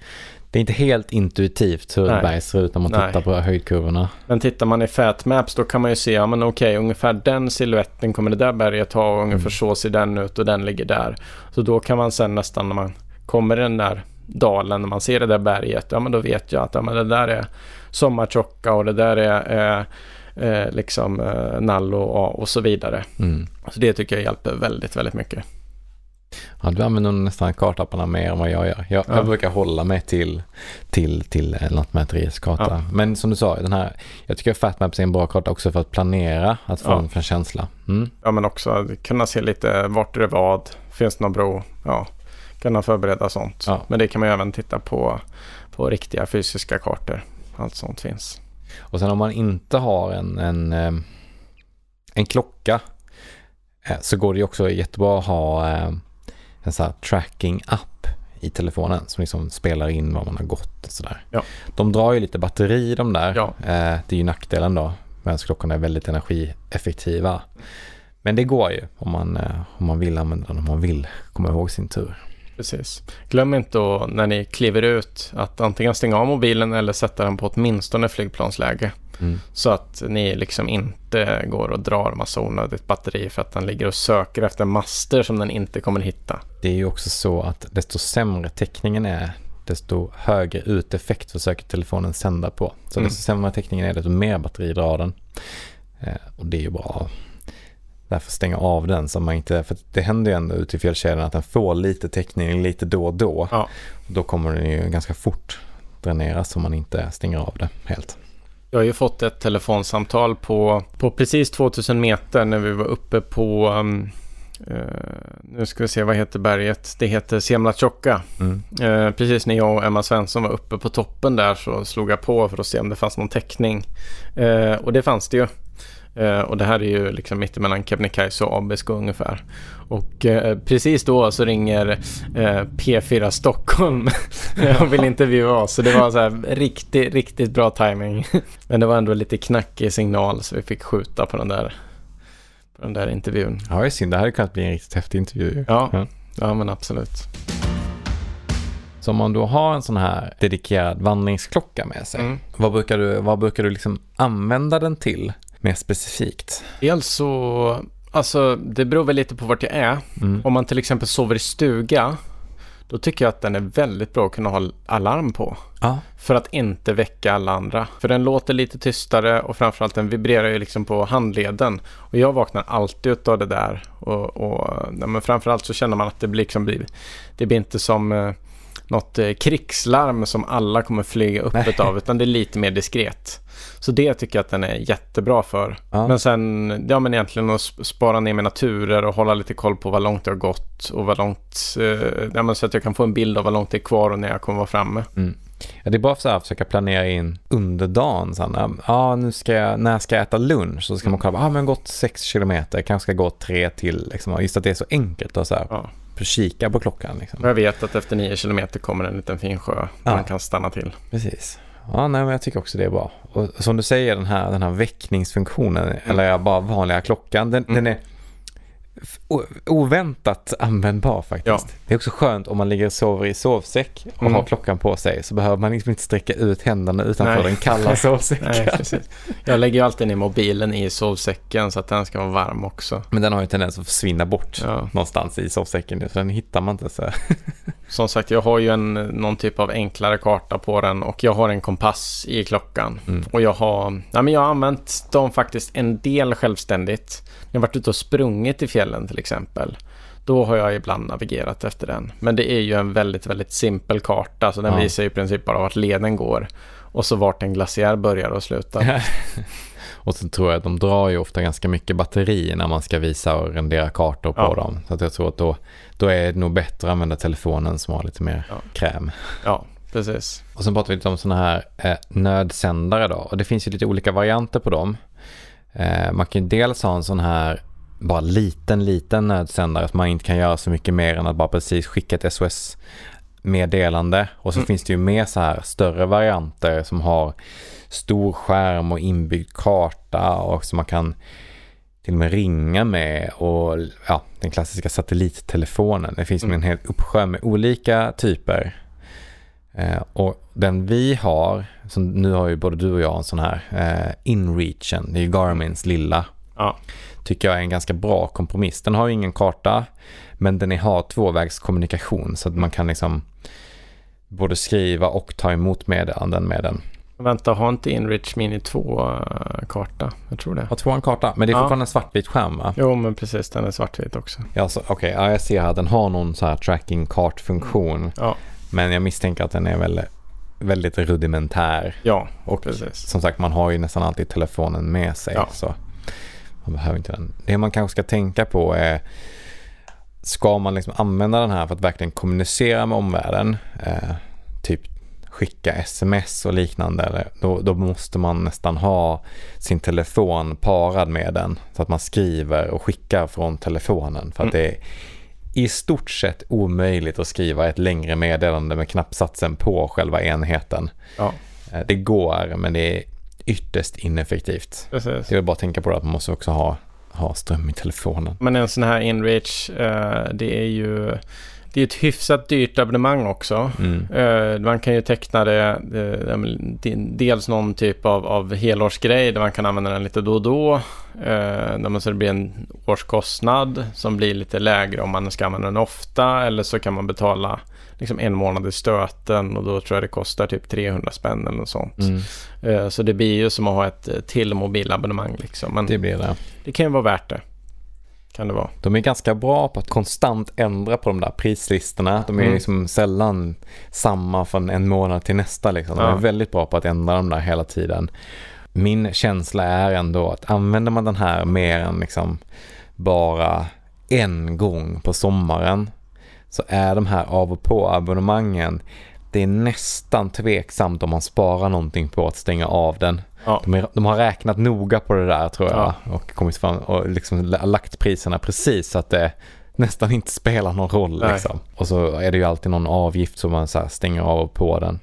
det är inte helt intuitivt hur ett berg ser ut när man Nej. tittar på höjdkurvorna. Men tittar man i Fatmaps då kan man ju se, ja men okej, ungefär den siluetten kommer det där berget ha och ungefär mm. så ser den ut och den ligger där. Så då kan man sen nästan när man kommer i den där dalen, när man ser det där berget, ja men då vet jag att ja, men det där är sommartjocka och det där är eh, eh, liksom eh, Nallo och, och så vidare. Mm. Så det tycker jag hjälper väldigt, väldigt mycket. Ja, du använder nästan kartapparna mer än vad jag gör. Jag, ja. jag brukar hålla mig till, till, till Lantmäteriets karta. Ja. Men som du sa, den här, jag tycker Fatmaps är en bra karta också för att planera, att få ja. en, en känsla. Mm. Ja, men också kunna se lite vart är det vad, finns det någon bro, ja, kunna förbereda sånt. Ja. Men det kan man ju även titta på, på riktiga fysiska kartor. Allt sånt finns. Och sen om man inte har en, en, eh, en klocka eh, så går det ju också jättebra att ha eh, en sån här tracking-app i telefonen som liksom spelar in var man har gått och sådär. Ja. De drar ju lite batteri de där. Ja. Eh, det är ju nackdelen då medan klockorna är väldigt energieffektiva. Men det går ju om man, eh, om man vill använda den, om man vill komma ihåg sin tur. Precis. Glöm inte då när ni kliver ut att antingen stänga av mobilen eller sätta den på åtminstone flygplansläge. Mm. Så att ni liksom inte går och drar massa onödigt batteri för att den ligger och söker efter master som den inte kommer hitta. Det är ju också så att desto sämre täckningen är desto högre uteffekt försöker telefonen sända på. Så mm. desto sämre täckningen är desto mer batteri drar den. Eh, och det är ju bra därför stänga av den så man inte, för det händer ju ändå ute i fjällkedjan att den får lite täckning lite då och då. Ja. Då kommer den ju ganska fort dräneras om man inte stänger av det helt. Jag har ju fått ett telefonsamtal på, på precis 2000 meter när vi var uppe på um, Uh, nu ska vi se, vad heter berget? Det heter Semlatjokka. Mm. Uh, precis när jag och Emma Svensson var uppe på toppen där så slog jag på för att se om det fanns någon täckning. Uh, och det fanns det ju. Och det här är ju liksom mittemellan Kebnekaise och Abisko ungefär. Och precis då så ringer P4 Stockholm och vill intervjua oss. Så det var så här riktigt, riktigt bra timing. Men det var ändå lite knackig signal så vi fick skjuta på den där på den där intervjun. Ja, det är synd. Det hade kunnat bli en riktigt häftig intervju. Ja, ja. ja men absolut. Så om man då har en sån här dedikerad vandringsklocka med sig, mm. vad brukar du, vad brukar du liksom använda den till mer specifikt? Dels så, alltså det beror väl lite på vart jag är. Mm. Om man till exempel sover i stuga då tycker jag att den är väldigt bra att kunna ha alarm på. Ja. För att inte väcka alla andra. För den låter lite tystare och framförallt den vibrerar ju liksom på handleden. Och jag vaknar alltid av det där. Och, och ja, men framförallt så känner man att det blir, liksom, det blir inte som eh, något eh, krigslarm som alla kommer flyga upp av utan det är lite mer diskret. Så det tycker jag att den är jättebra för. Ja. Men sen, ja men egentligen att spara ner mina turer och hålla lite koll på vad långt det har gått och vad långt, eh, ja men så att jag kan få en bild av vad långt det är kvar och när jag kommer vara framme. Mm. Ja, det är bara för att försöka planera in under dagen. Här, ja, nu ska jag, när ska jag äta lunch? Så ska man kolla, ja men gått sex kilometer, kanske ska gå tre till. Liksom. Just att det är så enkelt att så ja. Kika på klockan. Liksom. Jag vet att efter nio kilometer kommer en liten fin sjö där ja. man kan stanna till. Precis. Ja, nej, men jag tycker också det är bra. Och som du säger, den här, den här väckningsfunktionen, mm. eller bara vanliga klockan, den, mm. den är oväntat användbar faktiskt. Ja. Det är också skönt om man ligger och sover i sovsäck och mm. har klockan på sig så behöver man liksom inte sträcka ut händerna utanför Nej. den kalla sovsäcken. Nej, Jag lägger ju alltid ner mobilen i sovsäcken så att den ska vara varm också. Men den har ju tendens att försvinna bort ja. någonstans i sovsäcken så den hittar man inte. Så. Som sagt, jag har ju en, någon typ av enklare karta på den och jag har en kompass i klockan. Mm. Och jag har, ja, men jag har använt dem faktiskt en del självständigt. Jag har varit ute och sprungit i fjällen till exempel. Då har jag ibland navigerat efter den. Men det är ju en väldigt, väldigt simpel karta. Så den ja. visar i princip bara vart leden går. Och så vart en glaciär börjar och slutar. och så tror jag att de drar ju ofta ganska mycket batteri när man ska visa och rendera kartor på ja. dem. Så att jag tror att då, då är det nog bättre att använda telefonen som har lite mer ja. kräm. Ja, precis. Och så pratar vi lite om sådana här eh, nödsändare då. Och det finns ju lite olika varianter på dem. Eh, man kan ju dels ha en sån här bara liten, liten nödsändare så man inte kan göra så mycket mer än att bara precis skicka ett SOS meddelande och så mm. finns det ju mer så här större varianter som har stor skärm och inbyggd karta och som man kan till och med ringa med och ja, den klassiska satellittelefonen. Det finns mm. en hel uppsjö med olika typer. Eh, och den vi har, som nu har ju både du och jag en sån här eh, InReachen, det är ju Garmins lilla. Ja. Tycker jag är en ganska bra kompromiss. Den har ju ingen karta, men den har tvåvägskommunikation så att man kan liksom både skriva och ta emot meddelanden med den. Vänta, har inte InReach Mini 2 uh, karta? Jag tror det. Har 2 en karta? Men det är fortfarande ja. en svartvit skärm va? Jo, men precis. Den är svartvit också. Ja, okej. Okay. Ja, jag ser här. Den har någon så här tracking kartfunktion. Ja. Men jag misstänker att den är väldigt, väldigt rudimentär. Ja, och precis. Som sagt, man har ju nästan alltid telefonen med sig. Ja. Så man behöver inte den. Det man kanske ska tänka på är Ska man liksom använda den här för att verkligen kommunicera med omvärlden? Eh, typ skicka sms och liknande. Då, då, måste man nästan ha sin telefon parad med den. Så att man skriver och skickar från telefonen. För att mm. det är i stort sett omöjligt att skriva ett längre meddelande med knappsatsen på själva enheten. Ja. Eh, det går, men det är ytterst ineffektivt. Precis. Det är bara att tänka på det att man måste också ha, ha ström i telefonen. Men en sån här InReach, uh, det är ju det är ett hyfsat dyrt abonnemang också. Mm. Uh, man kan ju teckna det, uh, dels någon typ av, av helårsgrej där man kan använda den lite då och då. Uh, så det blir en årskostnad som blir lite lägre om man ska använda den ofta. Eller så kan man betala liksom en månad i stöten och då tror jag det kostar typ 300 spänn eller något sånt. Mm. Uh, så det blir ju som att ha ett till mobilabonnemang liksom. Men det blir det. Det kan ju vara värt det kan det vara. De är ganska bra på att konstant ändra på de där prislistorna. De är mm. liksom sällan samma från en månad till nästa. Liksom. De är väldigt bra på att ändra dem där hela tiden. Min känsla är ändå att använder man den här mer än liksom bara en gång på sommaren så är de här av och på abonnemangen det är nästan tveksamt om man sparar någonting på att stänga av den. Ja. De, är, de har räknat noga på det där tror jag Ja. och kommit fram och liksom lagt priserna precis så att det nästan inte spelar någon roll. Liksom. Och så är det ju alltid någon avgift som man så stänger av och på den.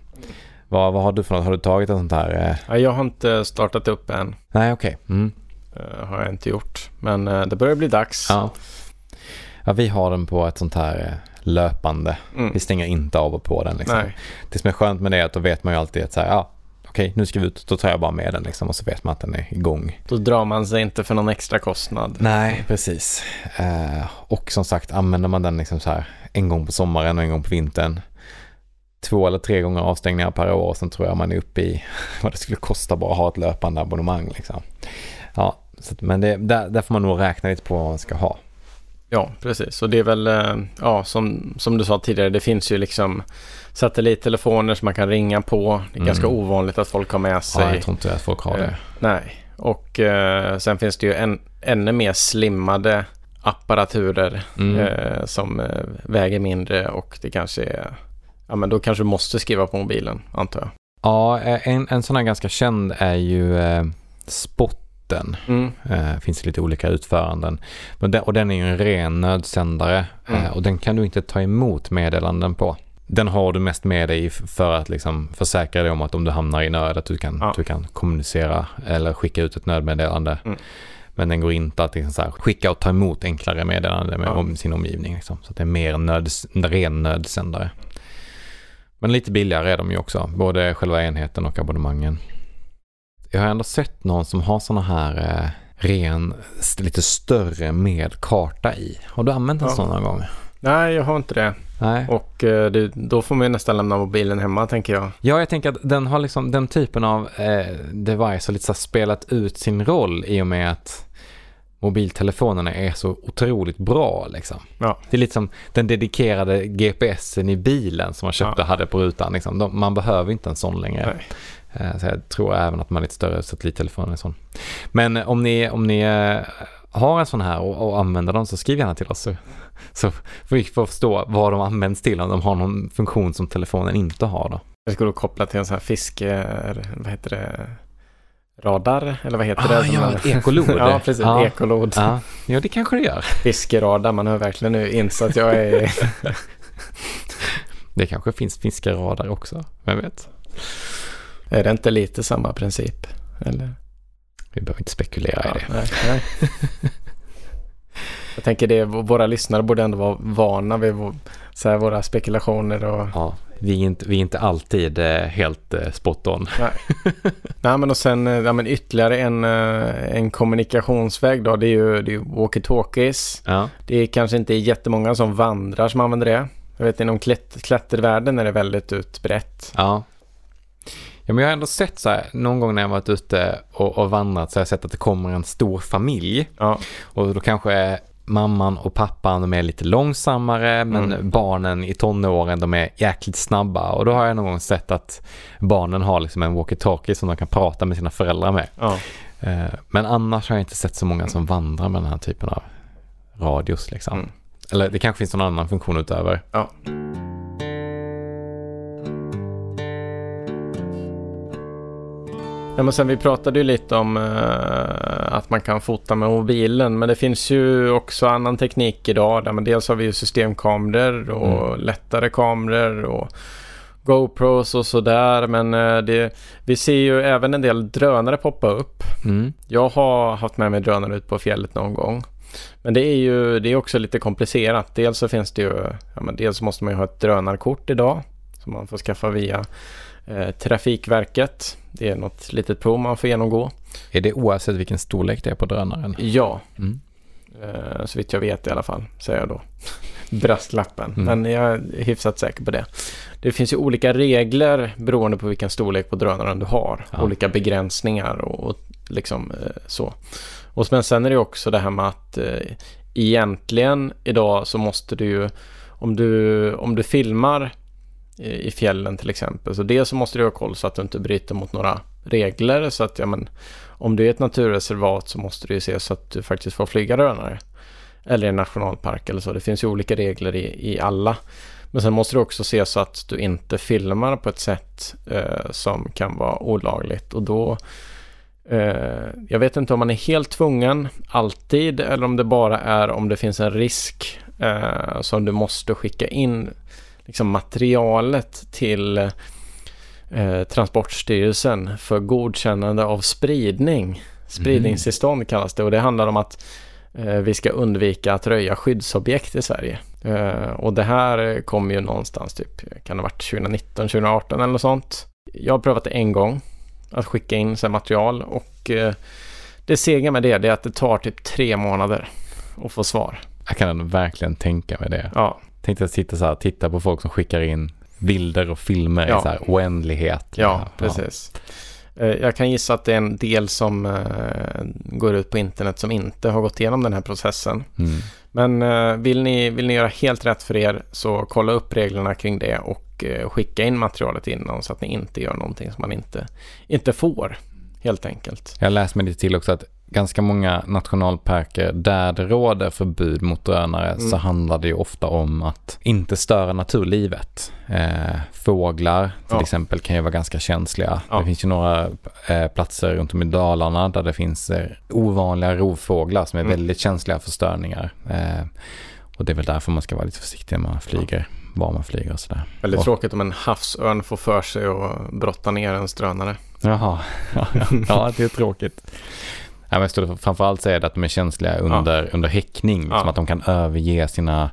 Vad, vad har du för något? Har du tagit ett sånt här? Eh... Ja, jag har inte startat upp än. Nej, okej. Mm. Eh, har jag inte gjort. Men eh, det börjar bli dags. Ja. ja, vi har den på ett sånt här eh, löpande. Mm. Vi stänger inte av och på den. Liksom. Det som är skönt med det är att då vet man ju alltid att så här, ja, okej, nu ska vi ut. Då tar jag bara med den liksom och så vet man att den är igång. Då drar man sig inte för någon extra kostnad. Nej, precis. Eh, och som sagt, använder man den liksom så här en gång på sommaren och en gång på vintern. Två eller tre gånger avstängningar per år. Sen tror jag man är uppe i vad det skulle kosta bara att ha ett löpande abonnemang. Liksom. Ja, så, men det, där, där får man nog räkna lite på vad man ska ha. Ja, precis. Och det är väl, eh, ja, som, som du sa tidigare, det finns ju liksom satellittelefoner som man kan ringa på. Det är Mm. ganska ovanligt att folk har med sig. Ja, jag tror inte att folk har Eh, det. Nej, och eh, sen finns det ju en, ännu mer slimmade apparaturer Mm. eh, som eh, väger mindre och det kanske är, ja men då kanske du måste skriva på mobilen antar jag. Ja, eh, en, en sån här ganska känd är ju eh, Spotten. Mm. Eh, finns lite olika utföranden. Men den, och den är ju en ren nödsändare Mm. eh, och den kan du inte ta emot meddelanden på. Den har du mest med dig för att liksom försäkra dig om att om du hamnar i nöd att du kan, Ja. du kan kommunicera eller skicka ut ett nödmeddelande. Mm. Men den går inte att liksom här, skicka och ta emot enklare meddelanden med Ja. om sin omgivning. Liksom. Så det är mer nöd, en ren nödsändare. Men lite billigare är de ju också, både själva enheten och abonnemangen. Jag har ändå sett någon som har såna här eh, ren, lite större med karta i. Har du använt en Ja. sån någon gång? Nej, jag har inte det. Nej. Och eh, det, då får man ju nästan lämna mobilen hemma tänker jag. Ja, jag tänker att den har liksom den typen av eh, device har lite så spelat ut sin roll i och med att mobiltelefonerna är så otroligt bra liksom. Ja. Det är lite som den dedikerade GPSen i bilen som man köpte Ja. och hade på rutan. Liksom. De, man behöver inte en sån längre. Nej. Eh, Så jag tror även att man lite större satellittelefon sån. Men eh, om ni, om ni eh, har en sån här och, och använder den så skriv gärna till oss. Så, så får vi förstå vad de används till. Om de har någon funktion som telefonen inte har då. Jag skulle koppla till en sån här fiske, vad heter det, radar eller vad heter Ah, det? Ja, ett ekolod. ja, precis. Ja. Ekolod. Ja, ja, det kanske det gör. Fiskeradar. Man hör verkligen nu insatt att jag är... Det kanske finns fiskeradar också. Vem vet? Är det inte lite samma princip? Eller? Vi behöver inte spekulera i det. nej, nej. Jag tänker det, våra lyssnare borde ändå vara vana vid så här, våra spekulationer och... Ja, vi är inte, vi är inte alltid eh, helt eh, spot on. Nej men och sen eh, ja, men ytterligare en, en kommunikationsväg då. Det är ju, det är walkie-talkies. Ja. Det är kanske inte jättemånga som vandrar som använder det. Jag vet inom klätt, klättervärlden är det väldigt utbrett. Ja. Ja, men jag har ändå sett så här, någon gång när jag varit ute och, och vandrat så har jag sett att det kommer en stor familj. Ja, Och då kanske mamman och pappan de är lite långsammare men Mm. barnen i tonåren de är jäkligt snabba. Och då har jag någon gång sett att barnen har liksom en walkie-talkie som de kan prata med sina föräldrar med. ja. Eh, Men annars har jag inte sett så många som vandrar med den här typen av radios liksom. Mm. Eller det kanske finns någon annan funktion utöver. ja. Ja, men sen vi pratade ju lite om eh, att man kan fota med mobilen. Men det finns ju också annan teknik idag. Där man dels har vi ju systemkameror och lättare kameror och GoPros och sådär. Men eh, det, vi ser ju även en del drönare poppa upp. Mm. Jag har haft med mig drönare ut på fjället någon gång. Men det är ju det är också lite komplicerat. Dels så finns det ju, ja men dels måste man ju ha ett drönarkort idag. Som man får skaffa via Trafikverket. Det är något litet prov man får genomgå. Är det oavsett vilken storlek det är på drönaren? Ja, Mm. eh, så vitt jag vet i alla fall, säger jag då. Brasklappen. Mm. Men jag är hyfsat säker på det. Det finns ju olika regler beroende på vilken storlek på drönaren du har. Ja. Olika begränsningar och, och liksom eh, så. Och men sen är det också det här med att eh, egentligen idag så måste du ju om du, om du filmar i fjällen till exempel. Så dels så måste du ha koll så att du inte bryter mot några regler. Så att ja men om du är ett naturreservat så måste du ju se så att du faktiskt får flyga drönare. eller i en nationalpark eller så. Det finns ju olika regler i, i alla. Men sen måste du också se så att du inte filmar på ett sätt eh, som kan vara olagligt och då eh, jag vet inte om man är helt tvungen alltid eller om det bara är om det finns en risk eh, som du måste skicka in liksom materialet till eh, Transportstyrelsen för godkännande av spridning. Spridningstillstånd kallas det och det handlar om att eh, vi ska undvika att röja skyddsobjekt i Sverige. Eh, och det här kom ju någonstans typ, kan det ha varit 2019, 2018 eller något sånt. Jag har prövat det en gång, att skicka in så material och det sega med det, det är att det tar typ tre månader att få svar. Jag kan verkligen tänka mig det. Ja, Tänkte att sitta så här, titta på folk som skickar in bilder och filmer Ja. i så här oändlighet. ja precis. Eh, Jag kan gissa att det är en del som eh, går ut på internet som inte har gått igenom den här processen. Mm. Men eh, vill ni, vill ni göra helt rätt för er så kolla upp reglerna kring det och skicka in materialet innan så att ni inte gör någonting som man inte, inte får. Helt enkelt. Jag läste mig lite till också att ganska många nationalparker där det råder förbud mot drönare Mm. så handlar det ju ofta om att inte störa naturlivet. Eh, fåglar till Ja. exempel kan ju vara ganska känsliga. Ja. Det finns ju några eh, platser runt om i Dalarna där det finns eh, ovanliga rovfåglar som är Mm. väldigt känsliga för störningar. Eh, och det är väl därför man ska vara lite försiktig när man flyger, var man flyger och sådär. Väldigt Och- tråkigt om en havsörn får för sig att brotta ner en drönare. Jaha, ja, ja. ja det är tråkigt. Ja, men stod det framförallt det att de är känsliga under, under häckning. Ja. Som att de kan överge sina,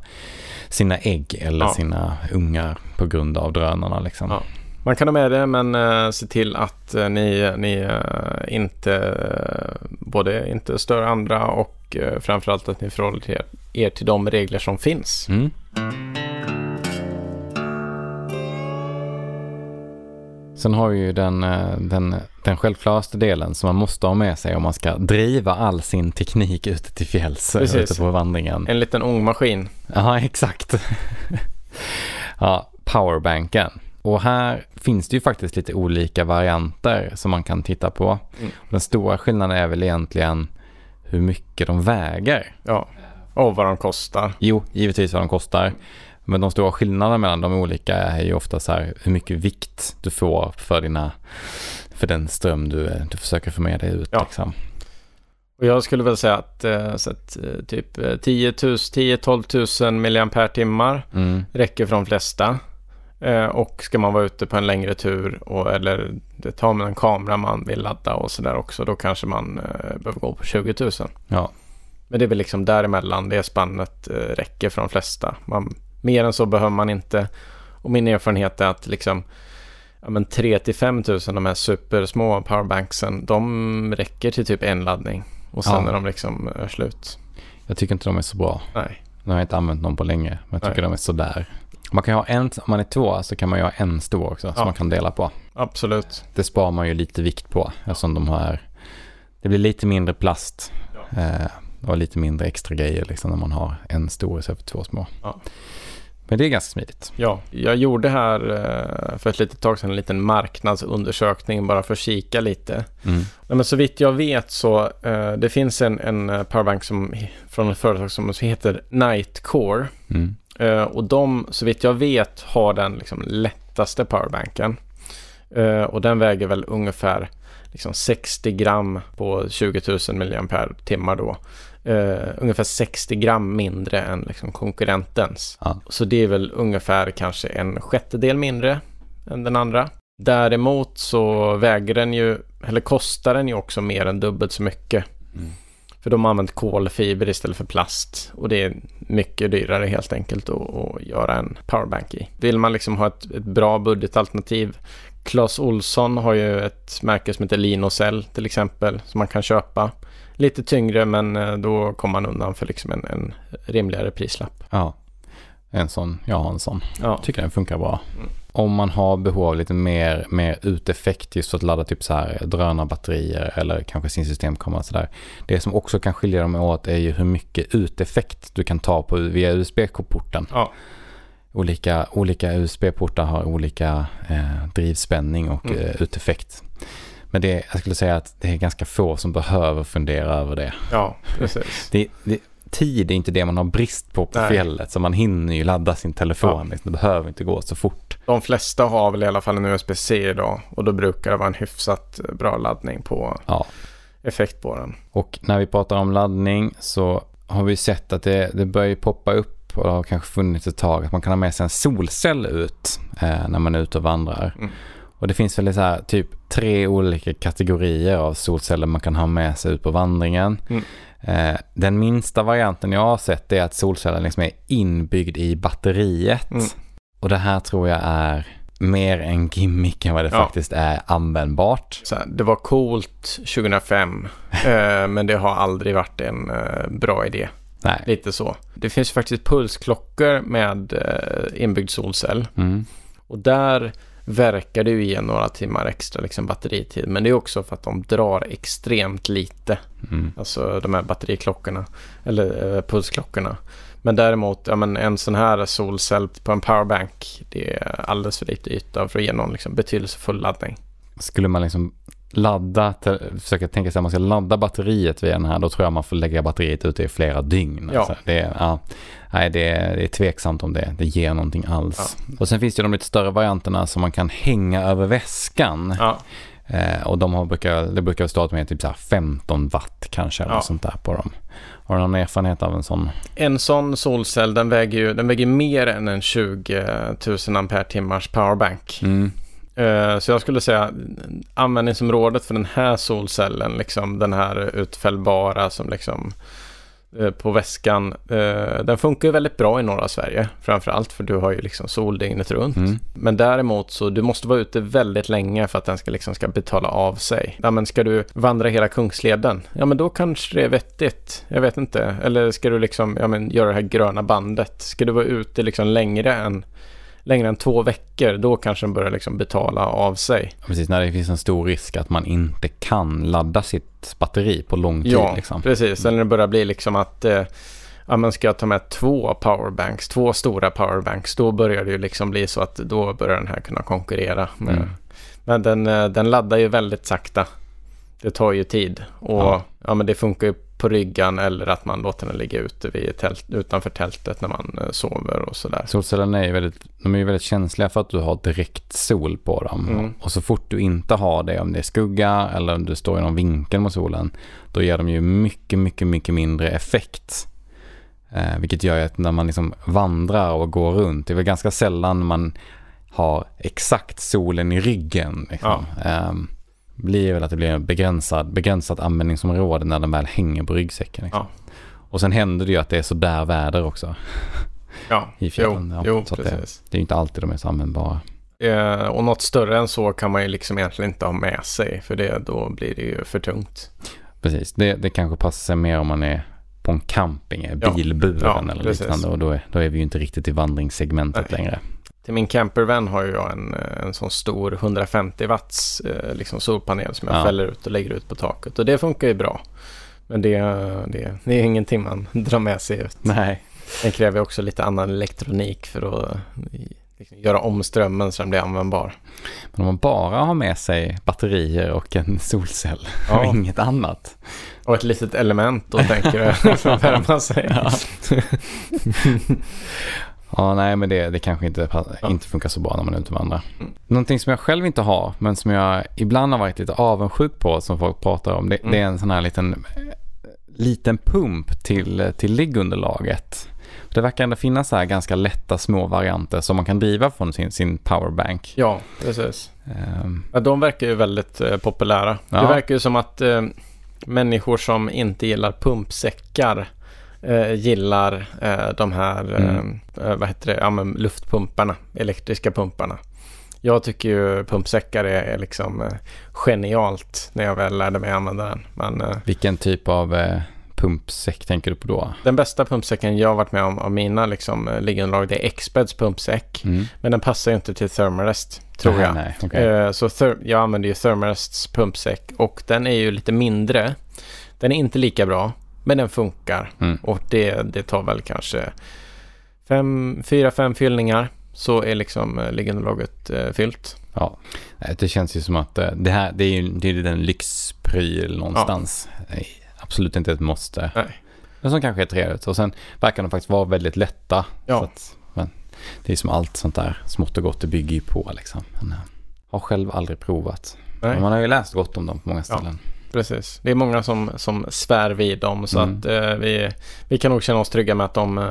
sina ägg eller Ja. sina ungar på grund av drönarna. Liksom. Ja. Man kan ha med det men eh, se till att eh, ni, ni eh, inte både inte stör andra och uh, framförallt att ni förhåller er, er till de regler som finns. Mm. Sen har vi ju den, eh, den, den självklaraste delen som man måste ha med sig om man ska driva all sin teknik ute till fjälls, eh, Precis. ute på vandringen. En liten ångmaskin. Ja, exakt. ja, powerbanken. Och här finns det ju faktiskt lite olika varianter som man kan titta på. Mm. Den stora skillnaden är väl egentligen hur mycket de väger. Ja. Och vad de kostar. Jo, givetvis vad de kostar. Men de stora skillnaderna mellan de olika är ju ofta så här hur mycket vikt du får för, dina, för den ström du, du försöker få med dig ut. Ja. Liksom. Och jag skulle väl säga att, eh, så att eh, typ 10-12 000 milliampere timmar Mm. räcker för de flesta. Eh, och ska man vara ute på en längre tur och, eller det tar med en kamera man vill ladda och sådär också då kanske man eh, behöver gå på 20 000. Ja. Men det är väl liksom däremellan det spannet räcker för de flesta. Man, mer än så behöver man inte. Och min erfarenhet är att liksom ja, men 3 till 5 000 de här supersmå powerbanksen de räcker till typ en laddning. Och sen Ja. är de liksom eh, slut. Jag tycker inte de är så bra. Nej. Nu har jag inte använt någon på länge, men jag tycker Nej. de är sådär. Man kan ha en, om man är två så kan man ju ha en stor också som Ja. man kan dela på. Absolut. Det sparar man ju lite vikt på eftersom de har, det blir lite mindre plast eh, och lite mindre extra grejer liksom när man har en stor istället för två små. Ja. Men det är ganska smidigt. Ja, jag gjorde här eh, för ett litet tag sedan en liten marknadsundersökning bara för att kika lite. Mm. Men så vitt jag vet så eh, det finns en, en eh, powerbank som, från ett företag som heter Nightcore. Mm. Och de, så vitt jag vet, har den liksom lättaste powerbanken. Och den väger väl ungefär liksom 60 gram på 20 000 milliampere timmar då. Eh, ungefär 60 gram mindre än liksom konkurrentens. Ja. Så det är väl ungefär kanske en sjättedel mindre än den andra. Däremot så väger den ju, eller kostar den ju också mer än dubbelt så mycket. Mm. För de har använt kolfiber istället för plast. Och det är mycket dyrare helt enkelt att, att göra en powerbank i. Vill man liksom ha ett, ett bra budgetalternativ. Clas Olsson har ju ett märke som heter Linocell till exempel. Som man kan köpa. Lite tyngre men eh, då kommer man undan för liksom en, en rimligare prislapp. Ja, en sån, jag har en sån. Ja, Tycker den funkar bra. Mm. Om man har behov av lite mer, mer uteffekt just för att ladda typ så här drönarbatterier eller kanske sin systemkamera sådär. Det som också kan skilja dem åt är ju hur mycket uteffekt du kan ta på via USB-porten. ja, Olika, olika USB-portar har olika eh, drivspänning och Mm. eh, uteffekt. Men det, jag skulle säga att det är ganska få som behöver fundera över det. ja precis. Det, det, tid är inte det man har brist på på Nej. fjället. Så man hinner ju ladda sin telefon. liksom. Det behöver inte gå så fort. De flesta har väl i alla fall en USB-C idag och då brukar det vara en hyfsat bra laddning på Ja. effekt på den. Och när vi pratar om laddning så har vi sett att det, det börjar poppa upp och det har kanske funnits ett tag att man kan ha med sig en solcell ut eh, när man är ute och vandrar. Mm. Och det finns väl så här typ tre olika kategorier av solceller man kan ha med sig ut på vandringen. Mm. Eh, den minsta varianten jag har sett är att solcellen liksom är inbyggd i batteriet. Mm. Och det här tror jag är mer en gimmick än vad det Ja. faktiskt är användbart. Så det var coolt 2005 eh, men det har aldrig varit en eh, bra idé. Nej. Lite så. Det finns faktiskt pulsklockor med eh, inbyggd solcell. Mm. Och där verkar det ju ge några timmar extra liksom, batteritid. Men det är också för att de drar extremt lite. Mm. Alltså de här batteriklockorna. Eller eh, pulsklockorna. Men däremot, ja, men en sån här solcell på en powerbank. Det är alldeles för lite yta för att ge någon liksom, betydelsefull laddning. Skulle man liksom ladda, försöka tänka sig att man ska ladda batteriet vid den här, då tror jag man får lägga batteriet ute i flera dygn. Ja. Alltså, det, är- ja, nej, det, är, det är tveksamt om det, det ger någonting alls. Och sen finns det de lite större varianterna som man kan hänga över väskan. Ja, Eh, och de har, brukar, det brukar starta med typ så här 15 watt kanske eller Ja. sånt där på dem. Har du någon erfarenhet av en sån? En sån solcell den väger ju den väger mer än en 20 000 ampere-timmars powerbank. Mm. Eh, Så jag skulle säga användningsområdet för den här solcellen, liksom den här utfällbara som liksom eh, på väskan, eh, den funkar ju väldigt bra i norra Sverige framförallt för du har ju liksom sol dygnet runt. Mm. Men däremot så du måste vara ute väldigt länge för att den ska liksom ska betala av sig. Ja men ska du vandra hela Kungsleden? Ja men då kanske det är vettigt. Jag vet inte. Eller ska du liksom ja, men, göra det här gröna bandet? Ska du vara ute liksom längre än längre än två veckor, då kanske den börjar liksom betala av sig. Precis, när det finns en stor risk att man inte kan ladda sitt batteri på lång tid. Ja, liksom. precis. Eller när det börjar bli liksom att eh, ja, man ska ta med två powerbanks, två stora powerbanks, då börjar det ju liksom bli så att då börjar den här kunna konkurrera. Med, Mm. Men den, eh, den laddar ju väldigt sakta. Det tar ju tid och Ja. ja. men det funkar ju på ryggan eller att man låter den ligga ute vid tält, utanför tältet när man eh, sover och sådär. Solcellerna är ju väldigt, de är väldigt känsliga för att du har direkt sol på dem. Mm. Och så fort du inte har det, om det är skugga eller om du står i någon vinkel mot solen, då ger de ju mycket, mycket, mycket mindre effekt. Eh, vilket gör att när man liksom vandrar och går runt, det är väl ganska sällan man har exakt solen i ryggen. Liksom. Eh, blir väl att det blir en begränsad, begränsat användningsområde när den väl hänger på ryggsäcken. Liksom. Och sen händer det ju att det är sådär väder också. Ja, I fjällen, jo, ja. jo Så att det- precis. Det är ju inte alltid de är så användbara. Eh, och något större än så kan man ju liksom egentligen inte ha med sig för det, då blir det ju för tungt. Precis, det, det kanske passar sig mer om man är på en camping, är Ja. bilburen Ja, eller precis. liknande. Och då är, då är vi ju inte riktigt i vandringssegmentet Nej. längre. Till min campervan har jag en, eh, en sån stor 150 watts eh, liksom solpanel som jag Ja. fäller ut och lägger ut på taket. Och det funkar ju bra. Men det, det, det är ingenting man drar med sig ut. Nej. Den kräver också lite annan elektronik för att liksom, göra om strömmen så den blir användbar. Men om man bara har med sig batterier och en solcell Ja. och inget annat. Och ett litet element då tänker jag för att värma sig. Ja. Nej, men det, det kanske inte, Ja. inte funkar så bra när man är ute och vandrar. Mm. Någonting som jag själv inte har, men som jag ibland har varit lite avundsjuk på, som folk pratar om, det, Mm. det är en sån här liten, liten pump till, till liggunderlaget. Det verkar ändå finnas så här ganska lätta små varianter som man kan driva från sin, sin powerbank. Ja, precis. Ehm, Ja, de verkar ju väldigt eh, populära. Ja. Det verkar ju som att eh, människor som inte gillar pumpsäckar eh, gillar eh, de här Mm. eh, vad heter det? Ja, men luftpumparna, elektriska pumparna. Jag tycker ju pumpsäckar är, är liksom eh, genialt när jag väl lärde mig använda den. Men eh, vilken typ av eh, pumpsäck tänker du på då? den bästa pumpsäcken jag har varit med om av mina liksom, eh, liggunderlag det är Expeds pumpsäck. Mm. Men den passar ju inte till Thermarest tror Nej, jag. Nej. Eh, Så Ther- jag använder ju Thermarests pumpsäck och den är ju lite mindre. Den är inte lika bra, men den funkar. Mm. Och det, det tar väl kanske fem, fyra, fem fyllningar så är liksom eh, liggunderlaget eh, fyllt. Ja, det känns ju som att eh, det här det är ju det är den lyxpryl någonstans. Nej, absolut inte ett måste. Nej. Men som kanske är trevligt. Och sen verkar de faktiskt vara väldigt lätta. Ja. Att, men det är som allt sånt där smått och gott, det bygger ju på liksom. Men, eh, har själv aldrig provat. Nej. Men man har ju läst gott om dem på många ställen. Precis. Det är många som, som svär vid dem så Mm. att eh, vi, vi kan nog känna oss trygga med att de, eh,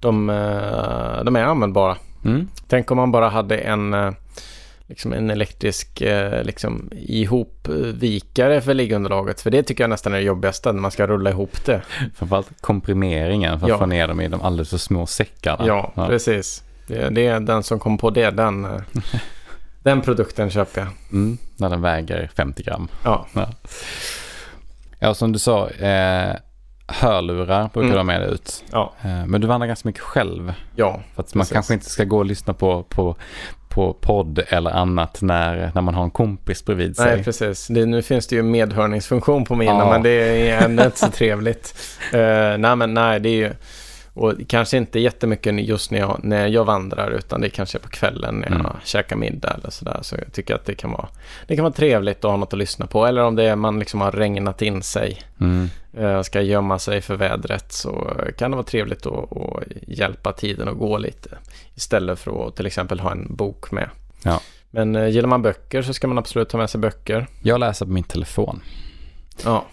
de, eh, de är användbara. Mm. Tänk om man bara hade en, eh, liksom en elektrisk liksom, ihopvikare för liggunderlaget. För det tycker jag nästan är det jobbigaste när man ska rulla ihop det. Framförallt komprimeringen för att Ja. få ner dem i de alldeles för små säckarna. Ja, precis. Det, det är den som kom på det. Den, den produkten köper jag. Mm, när den väger 50 gram. Ja, Ja, ja som du sa, eh, hörlurar brukar Mm. du ha med dig ut. ja, Eh, men du vandrar ganska mycket själv. ja. För att man Precis. kanske inte ska gå och lyssna på, på, på podd eller annat när, när man har en kompis bredvid sig. Nej, precis. Det, nu finns det ju medhörningsfunktion på mina, Ja. men det är ändå inte så trevligt. Uh, nej, men nej, det är ju... Och kanske inte jättemycket just när jag, när jag vandrar, utan det är kanske på kvällen när jag Mm. käkar middag eller sådär. Så jag tycker att det kan, vara, det kan vara trevligt att ha något att lyssna på. Eller om det är man liksom har regnat in sig, Mm. uh, ska gömma sig för vädret, så kan det vara trevligt att, att hjälpa tiden att gå lite. Istället för att till exempel ha en bok med. Ja. Men uh, gillar man böcker så ska man absolut ta med sig böcker. Jag läser på min telefon. Ja,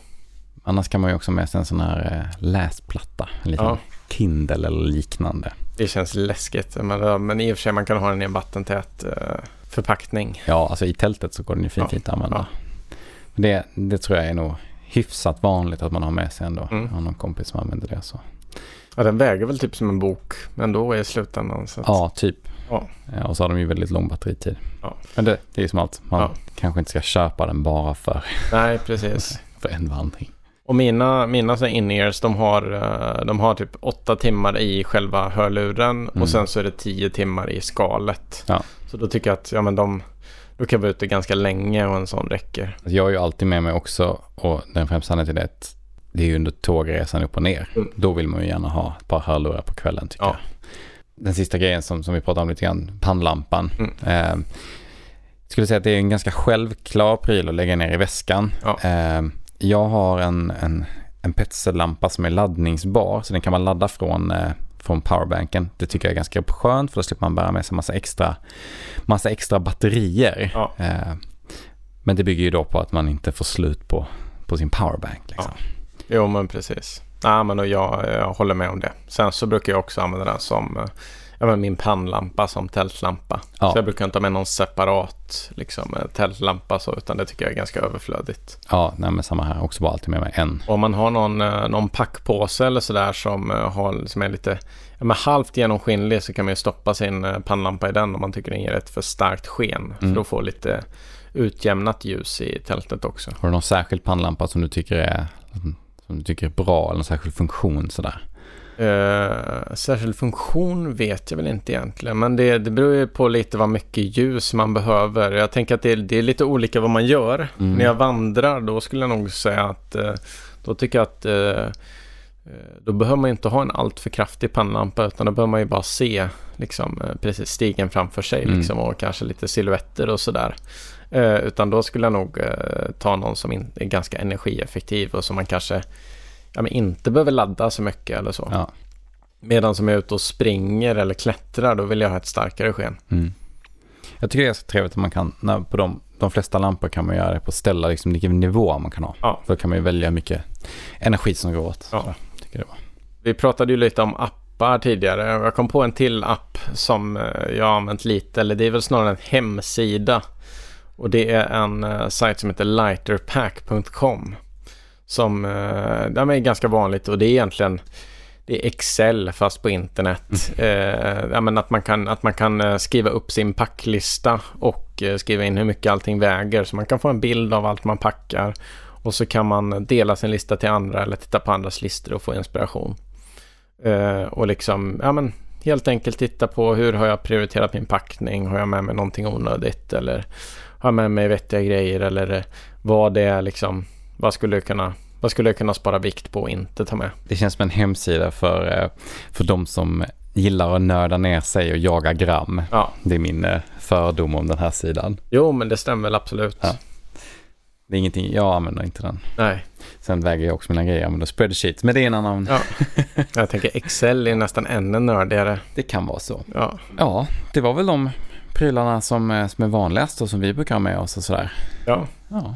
Annars kan man ju också med sig en sån här eh, läsplatta. En liten Ja. Kindle eller liknande. det känns läskigt. Men, ja, men i och för sig man kan ha den i en vattentät eh, förpackning. Ja, alltså i tältet så går den ju fint, Ja. fint att använda. Ja. Men Det, det tror jag är nog hyfsat vanligt att man har med sig ändå. Mm. Jag har någon kompis som använder det så. Ja, den väger väl typ som en bok, men då i slutändan. Så att, Ja, typ. Ja. Ja, och så har de ju väldigt lång batteritid. Ja. Men det, det är ju som allt. Man Ja. kanske inte ska köpa den bara för, Nej, precis. för en vandring. Och mina, mina så in-ears, de har, eh, de har typ åtta timmar i själva hörluren Mm. och sen så är det tio timmar i skalet. Ja. Så då tycker jag att ja, men de, då kan jag vara ute ganska länge och en sån räcker. Alltså, Jag har ju alltid med mig också, och den främsta anledningen till det, det är ju under tågresan upp och ner. Mm. Då vill man ju gärna ha ett par hörlurar på kvällen tycker Ja. jag. Den sista grejen som, som vi pratade om lite grann, pannlampan. Mm. Eh, skulle säga att det är en ganska självklar pryl att lägga ner i väskan. Ja. Eh, jag har en, en, en petsellampa som är laddningsbar, så den kan man ladda från, eh, från powerbanken. Det tycker jag är ganska skönt, för då slipper man bära med sig massa extra, massa extra batterier. Ja. Eh, men det bygger ju då på att man inte får slut på, på sin powerbank. Liksom. Jo, men precis. Nej, men och jag, jag håller med om det. Sen så brukar jag också använda den som ja, men min pannlampa som tältlampa. Ja. Så jag brukar inte ha med någon separat liksom, eh, tältlampa så, utan det tycker jag är ganska överflödigt. Ja, nej, men samma här. Också bara alltid med mig en. Om man har någon, eh, någon packpåse eller sådär som, eh, har, som är lite men halvt genomskinlig så kan man ju stoppa sin pannlampa i den om man tycker den ger ett för starkt sken. För Mm. då får lite utjämnat ljus i tältet också. Har du någon särskild pannlampa som du tycker är, som du tycker är bra eller någon särskild funktion sådär? Uh, särskild funktion vet jag väl inte egentligen. Men det, det beror ju på lite vad mycket ljus man behöver. Jag tänker att det är, det är lite olika vad man gör. Mm. När jag vandrar då skulle jag nog säga att eh, då tycker jag att eh, då behöver man inte ha en alltför kraftig pannlampa utan då behöver man ju bara se liksom, precis stigen framför sig Mm. liksom, och kanske lite silhuetter och sådär. Eh, utan då skulle jag nog eh, ta någon som är ganska energieffektiv och som man kanske ja, men inte behöver ladda så mycket eller så. Ja. Medan som jag är ute och springer eller klättrar då vill jag ha ett starkare sken. Mm. Jag tycker det är så trevligt att man kan, när, på de, de flesta lampor kan man göra det på ställa liksom vilken nivå man kan ha. Ja. Då kan man ju välja hur mycket energi som går åt. Ja. Tycker det var. Vi pratade ju lite om appar tidigare. Jag kom på en till app som eh, jag har använt lite. Eller det är väl snarare en hemsida. Och det är en uh, sajt som heter lighterpack.com. Som den är ganska vanligt och det är egentligen det är Excel fast på internet. Eh, ja, men att man kan, att man kan eh, skriva upp sin packlista och eh, skriva in hur mycket allting väger. Så man kan få en bild av allt man packar. Och så kan man dela sin lista till andra eller titta på andras listor och få inspiration. Eh, och liksom, ja men helt enkelt titta på hur har jag prioriterat min packning? Har jag med mig någonting onödigt? Eller har jag med mig vettiga grejer? Eller eh, vad det är liksom, vad skulle jag kunna, vad skulle jag kunna spara vikt på och inte ta med? Det känns som en hemsida för, eh, för de som gillar att nörda ner sig och jaga gram. Ja, Det är min eh, fördom om den här sidan. jo men det stämmer väl absolut. Ja. Det är ingenting, jag använder inte den. Nej. Sen väger jag också mina grejer, jag använder spreadsheet. Men det är en annan... Ja. Jag tänker Excel är nästan ännu nördigare. Det kan vara så. Ja. Ja, det var väl de prylarna som, är- som är vanligast och som vi brukar ha med oss och sådär. ja. Ja,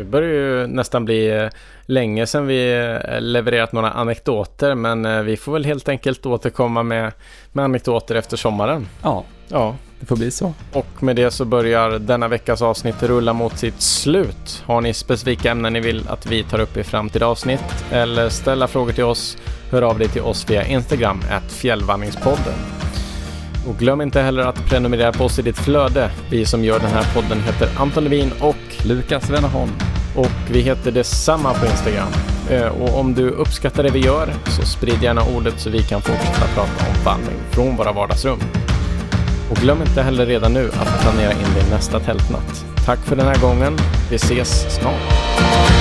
Det börjar ju nästan bli eh, länge sedan vi eh, levererat några anekdoter men eh, vi får väl helt enkelt återkomma med, med anekdoter efter sommaren. ja Ja, det får bli så. och med det så börjar denna veckas avsnitt rulla mot sitt slut. Har ni specifika ämnen ni vill att vi tar upp i framtida avsnitt eller ställa frågor till oss, hör av dig till oss via Instagram, fjällvandringspodden. Och glöm inte heller att prenumerera på oss i ditt flöde. Vi som gör den här podden heter Anton Levin och Lukas Wennerholm. och vi heter detsamma på Instagram. Eh, Och om du uppskattar det vi gör så sprid gärna ordet så vi kan fortsätta prata om vandring från våra vardagsrum. Och glöm inte heller redan nu att planera in din nästa tältnatt. Tack för den här gången. Vi ses snart.